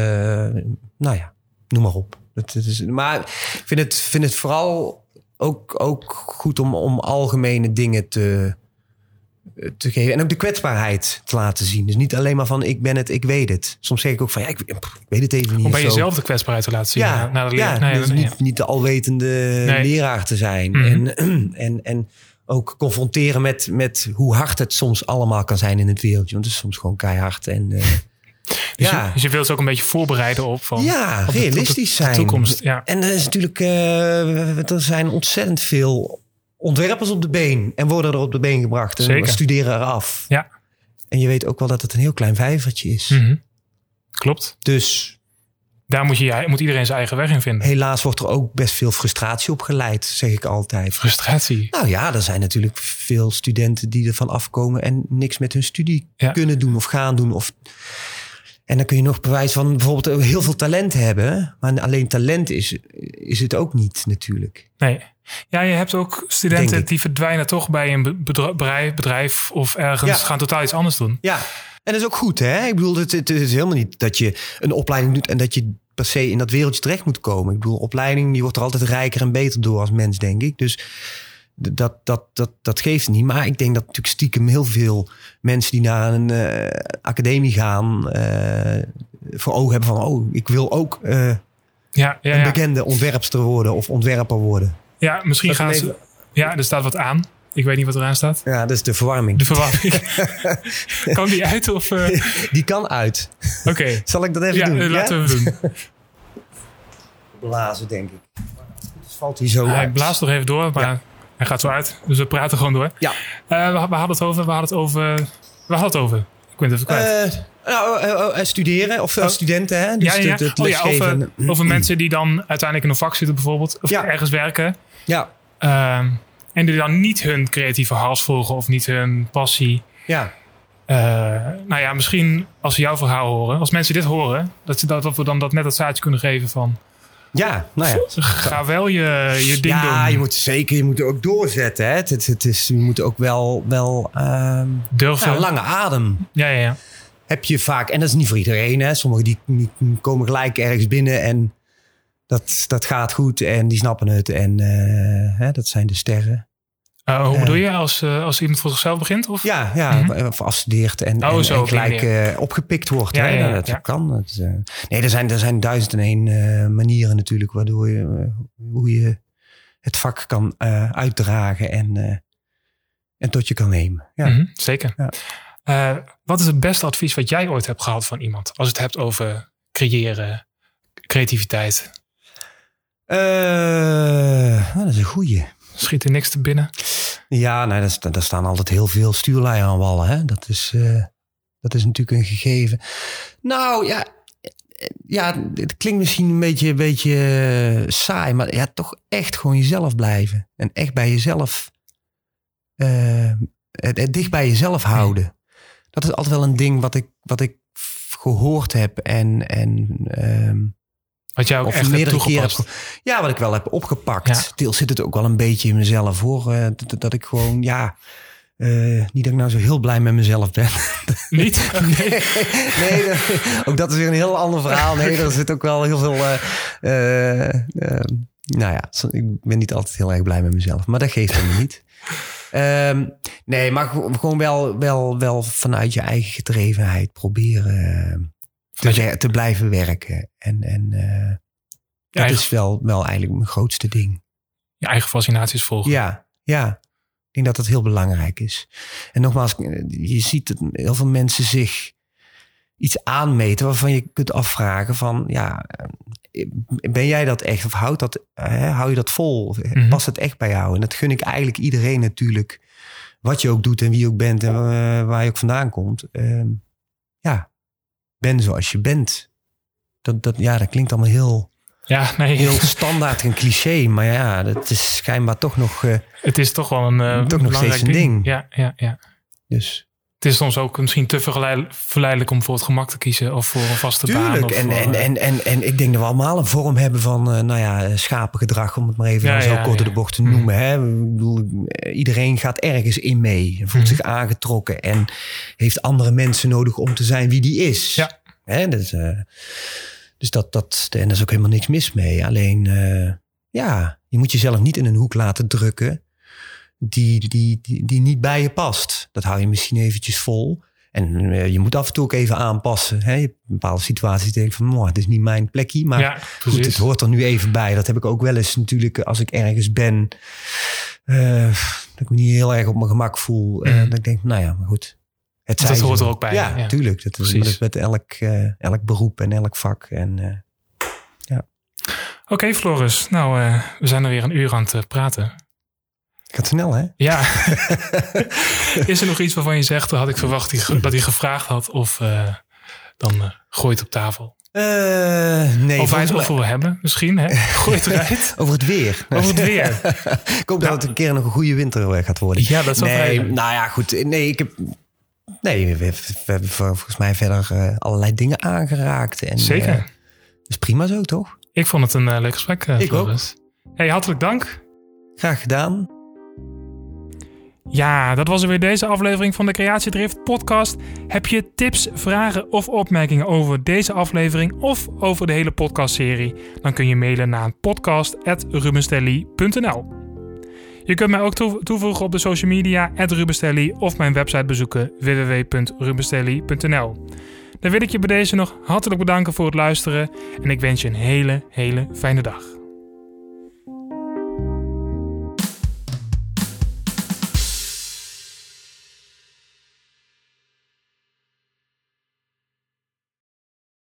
A: nou ja, noem maar op. Het, het is, maar ik vind het, vind het vooral ook, ook goed om, om algemene dingen te, te geven. En ook de kwetsbaarheid te laten zien. Dus niet alleen maar van ik ben het, ik weet het. Soms zeg ik ook van ja, ik, weet het even niet.
B: Om bij jezelf de kwetsbaarheid te laten zien.
A: Ja,
B: naar de
A: ja,
B: nee,
A: dus
B: nee,
A: niet, niet de alwetende
B: Nee.
A: leraar te zijn.
B: Mhm.
A: En, en, en ook confronteren met, met hoe hard het soms allemaal kan zijn in het wereldje. Want het is soms gewoon keihard. En, eh,
B: Dus,
A: ja.
B: je, dus je wilt ze ook een beetje voorbereiden op van
A: ja,
B: op de- op de-
A: realistisch
B: de
A: zijn.
B: toekomst. Ja.
A: En er is natuurlijk, eh, er zijn ontzettend veel ontwerpers op de been. En worden er op de been gebracht. En
B: Zeker.
A: studeren eraf.
B: Ja.
A: En je weet ook wel dat het een heel klein vijvertje is.
B: Mhm. Klopt.
A: Dus
B: Daar moet, je, moet iedereen zijn eigen weg in vinden.
A: helaas wordt er ook best veel frustratie op geleid, zeg ik altijd.
B: Frustratie.
A: Nou ja, er zijn natuurlijk veel studenten die ervan afkomen en niks met hun studie
B: Ja.
A: kunnen doen of gaan doen. Of... En dan kun je nog bewijs van bijvoorbeeld heel veel talent hebben. Maar alleen talent is, is het ook niet natuurlijk.
B: Nee. Ja, je hebt ook studenten die verdwijnen toch bij een bedrijf, bedrijf of ergens
A: Ja.
B: gaan totaal iets anders doen.
A: Ja, en dat is ook goed hè. Ik bedoel, het, het is helemaal niet dat je een opleiding doet en dat je per se in dat wereldje terecht moet komen. Ik bedoel, opleiding die wordt er altijd rijker en beter door als mens, denk ik. Dus dat, dat, dat, dat geeft niet. Maar ik denk dat natuurlijk stiekem heel veel mensen die naar een eh, academie gaan, eh, voor ogen hebben van, oh, ik wil ook eh,
B: Ja, ja,
A: een
B: ja.
A: bekende ontwerpster worden of ontwerper worden.
B: ja misschien
A: Dat
B: gaan ze... Ja, er staat wat aan. Ik weet niet wat eraan staat.
A: Ja, dat is de verwarming.
B: De verwarming. kan die uit of...
A: Die kan uit.
B: Oké.
A: Zal ik dat even
B: Ja,
A: doen?
B: laten we hem doen.
A: Blazen, denk ik. Dus valt hij zo
B: Hij
A: uit.
B: blaast nog even door, maar
A: Ja.
B: Hij gaat zo uit. Dus we praten gewoon door.
A: Ja.
B: Eh, we, we hadden het over... We hadden het over... We hadden het over. Ik ben het even kwijt.
A: Nou, studeren of
B: Oh.
A: studenten, hè? Dus
B: ja, ja,
A: het- het
B: oh, ja
A: lesgeven.
B: over, over mensen die dan uiteindelijk in een vak zitten bijvoorbeeld. Of
A: Ja.
B: ergens werken.
A: Ja,
B: Ehm, en die dan niet hun creatieve hals volgen of niet hun passie.
A: ja.
B: Nou ja, misschien als ze jouw verhaal horen, als mensen dit horen, dat, ze dat, dat we dan dat net dat zaadje kunnen geven van
A: Ja, nou ja.
B: ga wel je, je ding
A: ja,
B: doen.
A: je moet zeker, je moet er ook doorzetten. Hè? Het, het, het is, je moet ook wel, wel ehm,
B: Durven.
A: ja, lange adem
B: Ja, ja, ja.
A: heb je vaak. En dat is niet voor iedereen. Hè? Sommigen die, die komen gelijk ergens binnen en dat, dat gaat goed en die snappen het. En eh, hè, dat zijn de sterren.
B: Eh, hoe
A: Eh.
B: bedoel je als, eh, als iemand voor zichzelf begint? Of?
A: Ja, ja
B: Mhm.
A: of afstudeert en,
B: Oh,
A: en,
B: zo
A: gelijk eh, opgepikt wordt.
B: Ja,
A: hè?
B: ja, ja,
A: dat kan. Dat, eh, nee, er zijn, er zijn duizend en één eh, manieren natuurlijk waardoor je, eh, hoe je het vak kan eh, uitdragen en, eh, en tot je kan nemen. Ja.
B: Mhm, zeker.
A: Ja.
B: Eh, wat is het beste advies wat jij ooit hebt gehad van iemand? Als het hebt over creëren, creativiteit.
A: Eh, nou, dat is een goeie.
B: Schiet er niks te binnen?
A: Ja, nou, daar, sta- daar staan altijd heel veel stuurlijnen aan wallen. Hè? Dat, is, eh, dat is natuurlijk een gegeven. Nou ja, eh, ja, het klinkt misschien een beetje, een beetje eh, saai, maar ja, toch echt gewoon jezelf blijven. En echt bij jezelf, het, dicht bij jezelf houden. Dat is altijd wel een ding wat ik, wat ik gehoord heb en, en ehm,
B: Wat jij ook
A: of
B: echt
A: meerdere keren heb, ja, wat ik wel heb opgepakt.
B: Ja.
A: Deels zit het ook wel een beetje in mezelf hoor. eh, dat, dat ik gewoon, ja, eh, niet dat ik nou zo heel blij met mezelf ben.
B: Niet?
A: Nee, dat- ook dat is weer een heel ander verhaal. Nee, er zit ook wel heel veel. eh, nou ja, ik ben niet altijd heel erg blij met mezelf, maar dat geeft hem niet. Ehm, nee, maar ge- gewoon wel, wel, wel vanuit je eigen gedrevenheid proberen te, te blijven werken. En, en eh, dat
B: eigen-
A: is wel, wel eigenlijk mijn grootste ding.
B: Je eigen fascinaties volgen.
A: Ja, ja. Ik denk dat dat heel belangrijk is. En nogmaals, je ziet dat heel veel mensen zich iets aanmeten waarvan je kunt afvragen van, ja, eh, ben jij dat echt of houdt dat, hè, hou je dat vol? Of
B: Mhm.
A: Past het echt bij jou? En dat gun ik eigenlijk iedereen natuurlijk, wat je ook doet en wie je ook bent en eh, waar je ook vandaan komt. Ehm, ja, ben zoals je bent. Dat, dat, ja, dat klinkt allemaal heel,
B: Ja, nee.
A: heel standaard en cliché, maar ja, dat is schijnbaar toch nog. eh,
B: Het is toch wel een eh,
A: Toch nog
B: belangrijk
A: steeds een ding.
B: Ja, ja, ja.
A: dus
B: Het is soms ook misschien te verleid- verleidelijk om voor het gemak te kiezen of voor een vaste baan.
A: Tuurlijk.
B: Of
A: En,
B: voor,
A: en,
B: eh,
A: en, en, en ik denk dat we allemaal een vorm hebben van, eh, nou ja, schapengedrag, om het maar even
B: Ja,
A: zo
B: ja,
A: kort
B: ja.
A: de bocht te
B: Mhm.
A: noemen. Hè. Ik bedoel, eh, iedereen gaat ergens in mee, voelt
B: Mhm.
A: zich aangetrokken en heeft andere mensen nodig om te zijn wie die is.
B: Ja.
A: Hè, dus eh, dus dat, dat, en daar is ook helemaal niks mis mee. Alleen, eh, ja, je moet jezelf niet in een hoek laten drukken die, die, die, die niet bij je past. Dat hou je misschien eventjes vol. En eh, je moet af en toe ook even aanpassen. Hè? Je hebt bepaalde situaties denk van, "Mwah, het is niet mijn plekje. Maar
B: ja,
A: goed, het hoort er nu even bij. Dat heb ik ook wel eens natuurlijk als ik ergens ben. eh, dat ik me niet heel erg op mijn gemak voel. eh,
B: Mhm.
A: dat ik denk, nou ja, maar goed. Het
B: Dat hoort er ook bij,
A: Ja,
B: ja.
A: tuurlijk. Dat is,
B: Precies.
A: met elk, eh, elk beroep en elk vak. En, eh,
B: Oké, Floris. Nou, eh, we zijn er weer een uur aan het eh, praten.
A: Gaat snel, hè?
B: Ja. is er nog iets waarvan je zegt, dat had ik verwacht dat hij gevraagd had? Of eh, dan eh gooi het op tafel.
A: Eh, nee,
B: of wij het over hebben, misschien. Hè? Gooi het eruit.
A: over het weer.
B: Over het weer.
A: ik hoop dat het een keer nog een goede winter eh, gaat worden.
B: Ja, dat is wel
A: nee, nou ja, goed. Nee, ik heb. Nee, we, hebben volgens mij verder eh, allerlei dingen aangeraakt. En,
B: Zeker.
A: eh, is prima zo, toch?
B: Ik vond het een eh, leuk gesprek, eh,
A: Ik
B: Floris. Hey, hartelijk dank.
A: Graag gedaan.
B: Ja, dat was er weer deze aflevering van de Creatiedrift podcast. Heb je tips, vragen of opmerkingen over deze aflevering of over de hele podcastserie? Dan kun je mailen naar podcast.rubenstelly.nl Je kunt mij ook toe- toevoegen op de social media @rubenstelly of mijn website bezoeken www.rubenstelly.nl. Dan wil ik je bij deze nog hartelijk bedanken voor het luisteren en ik wens je een hele, hele fijne dag.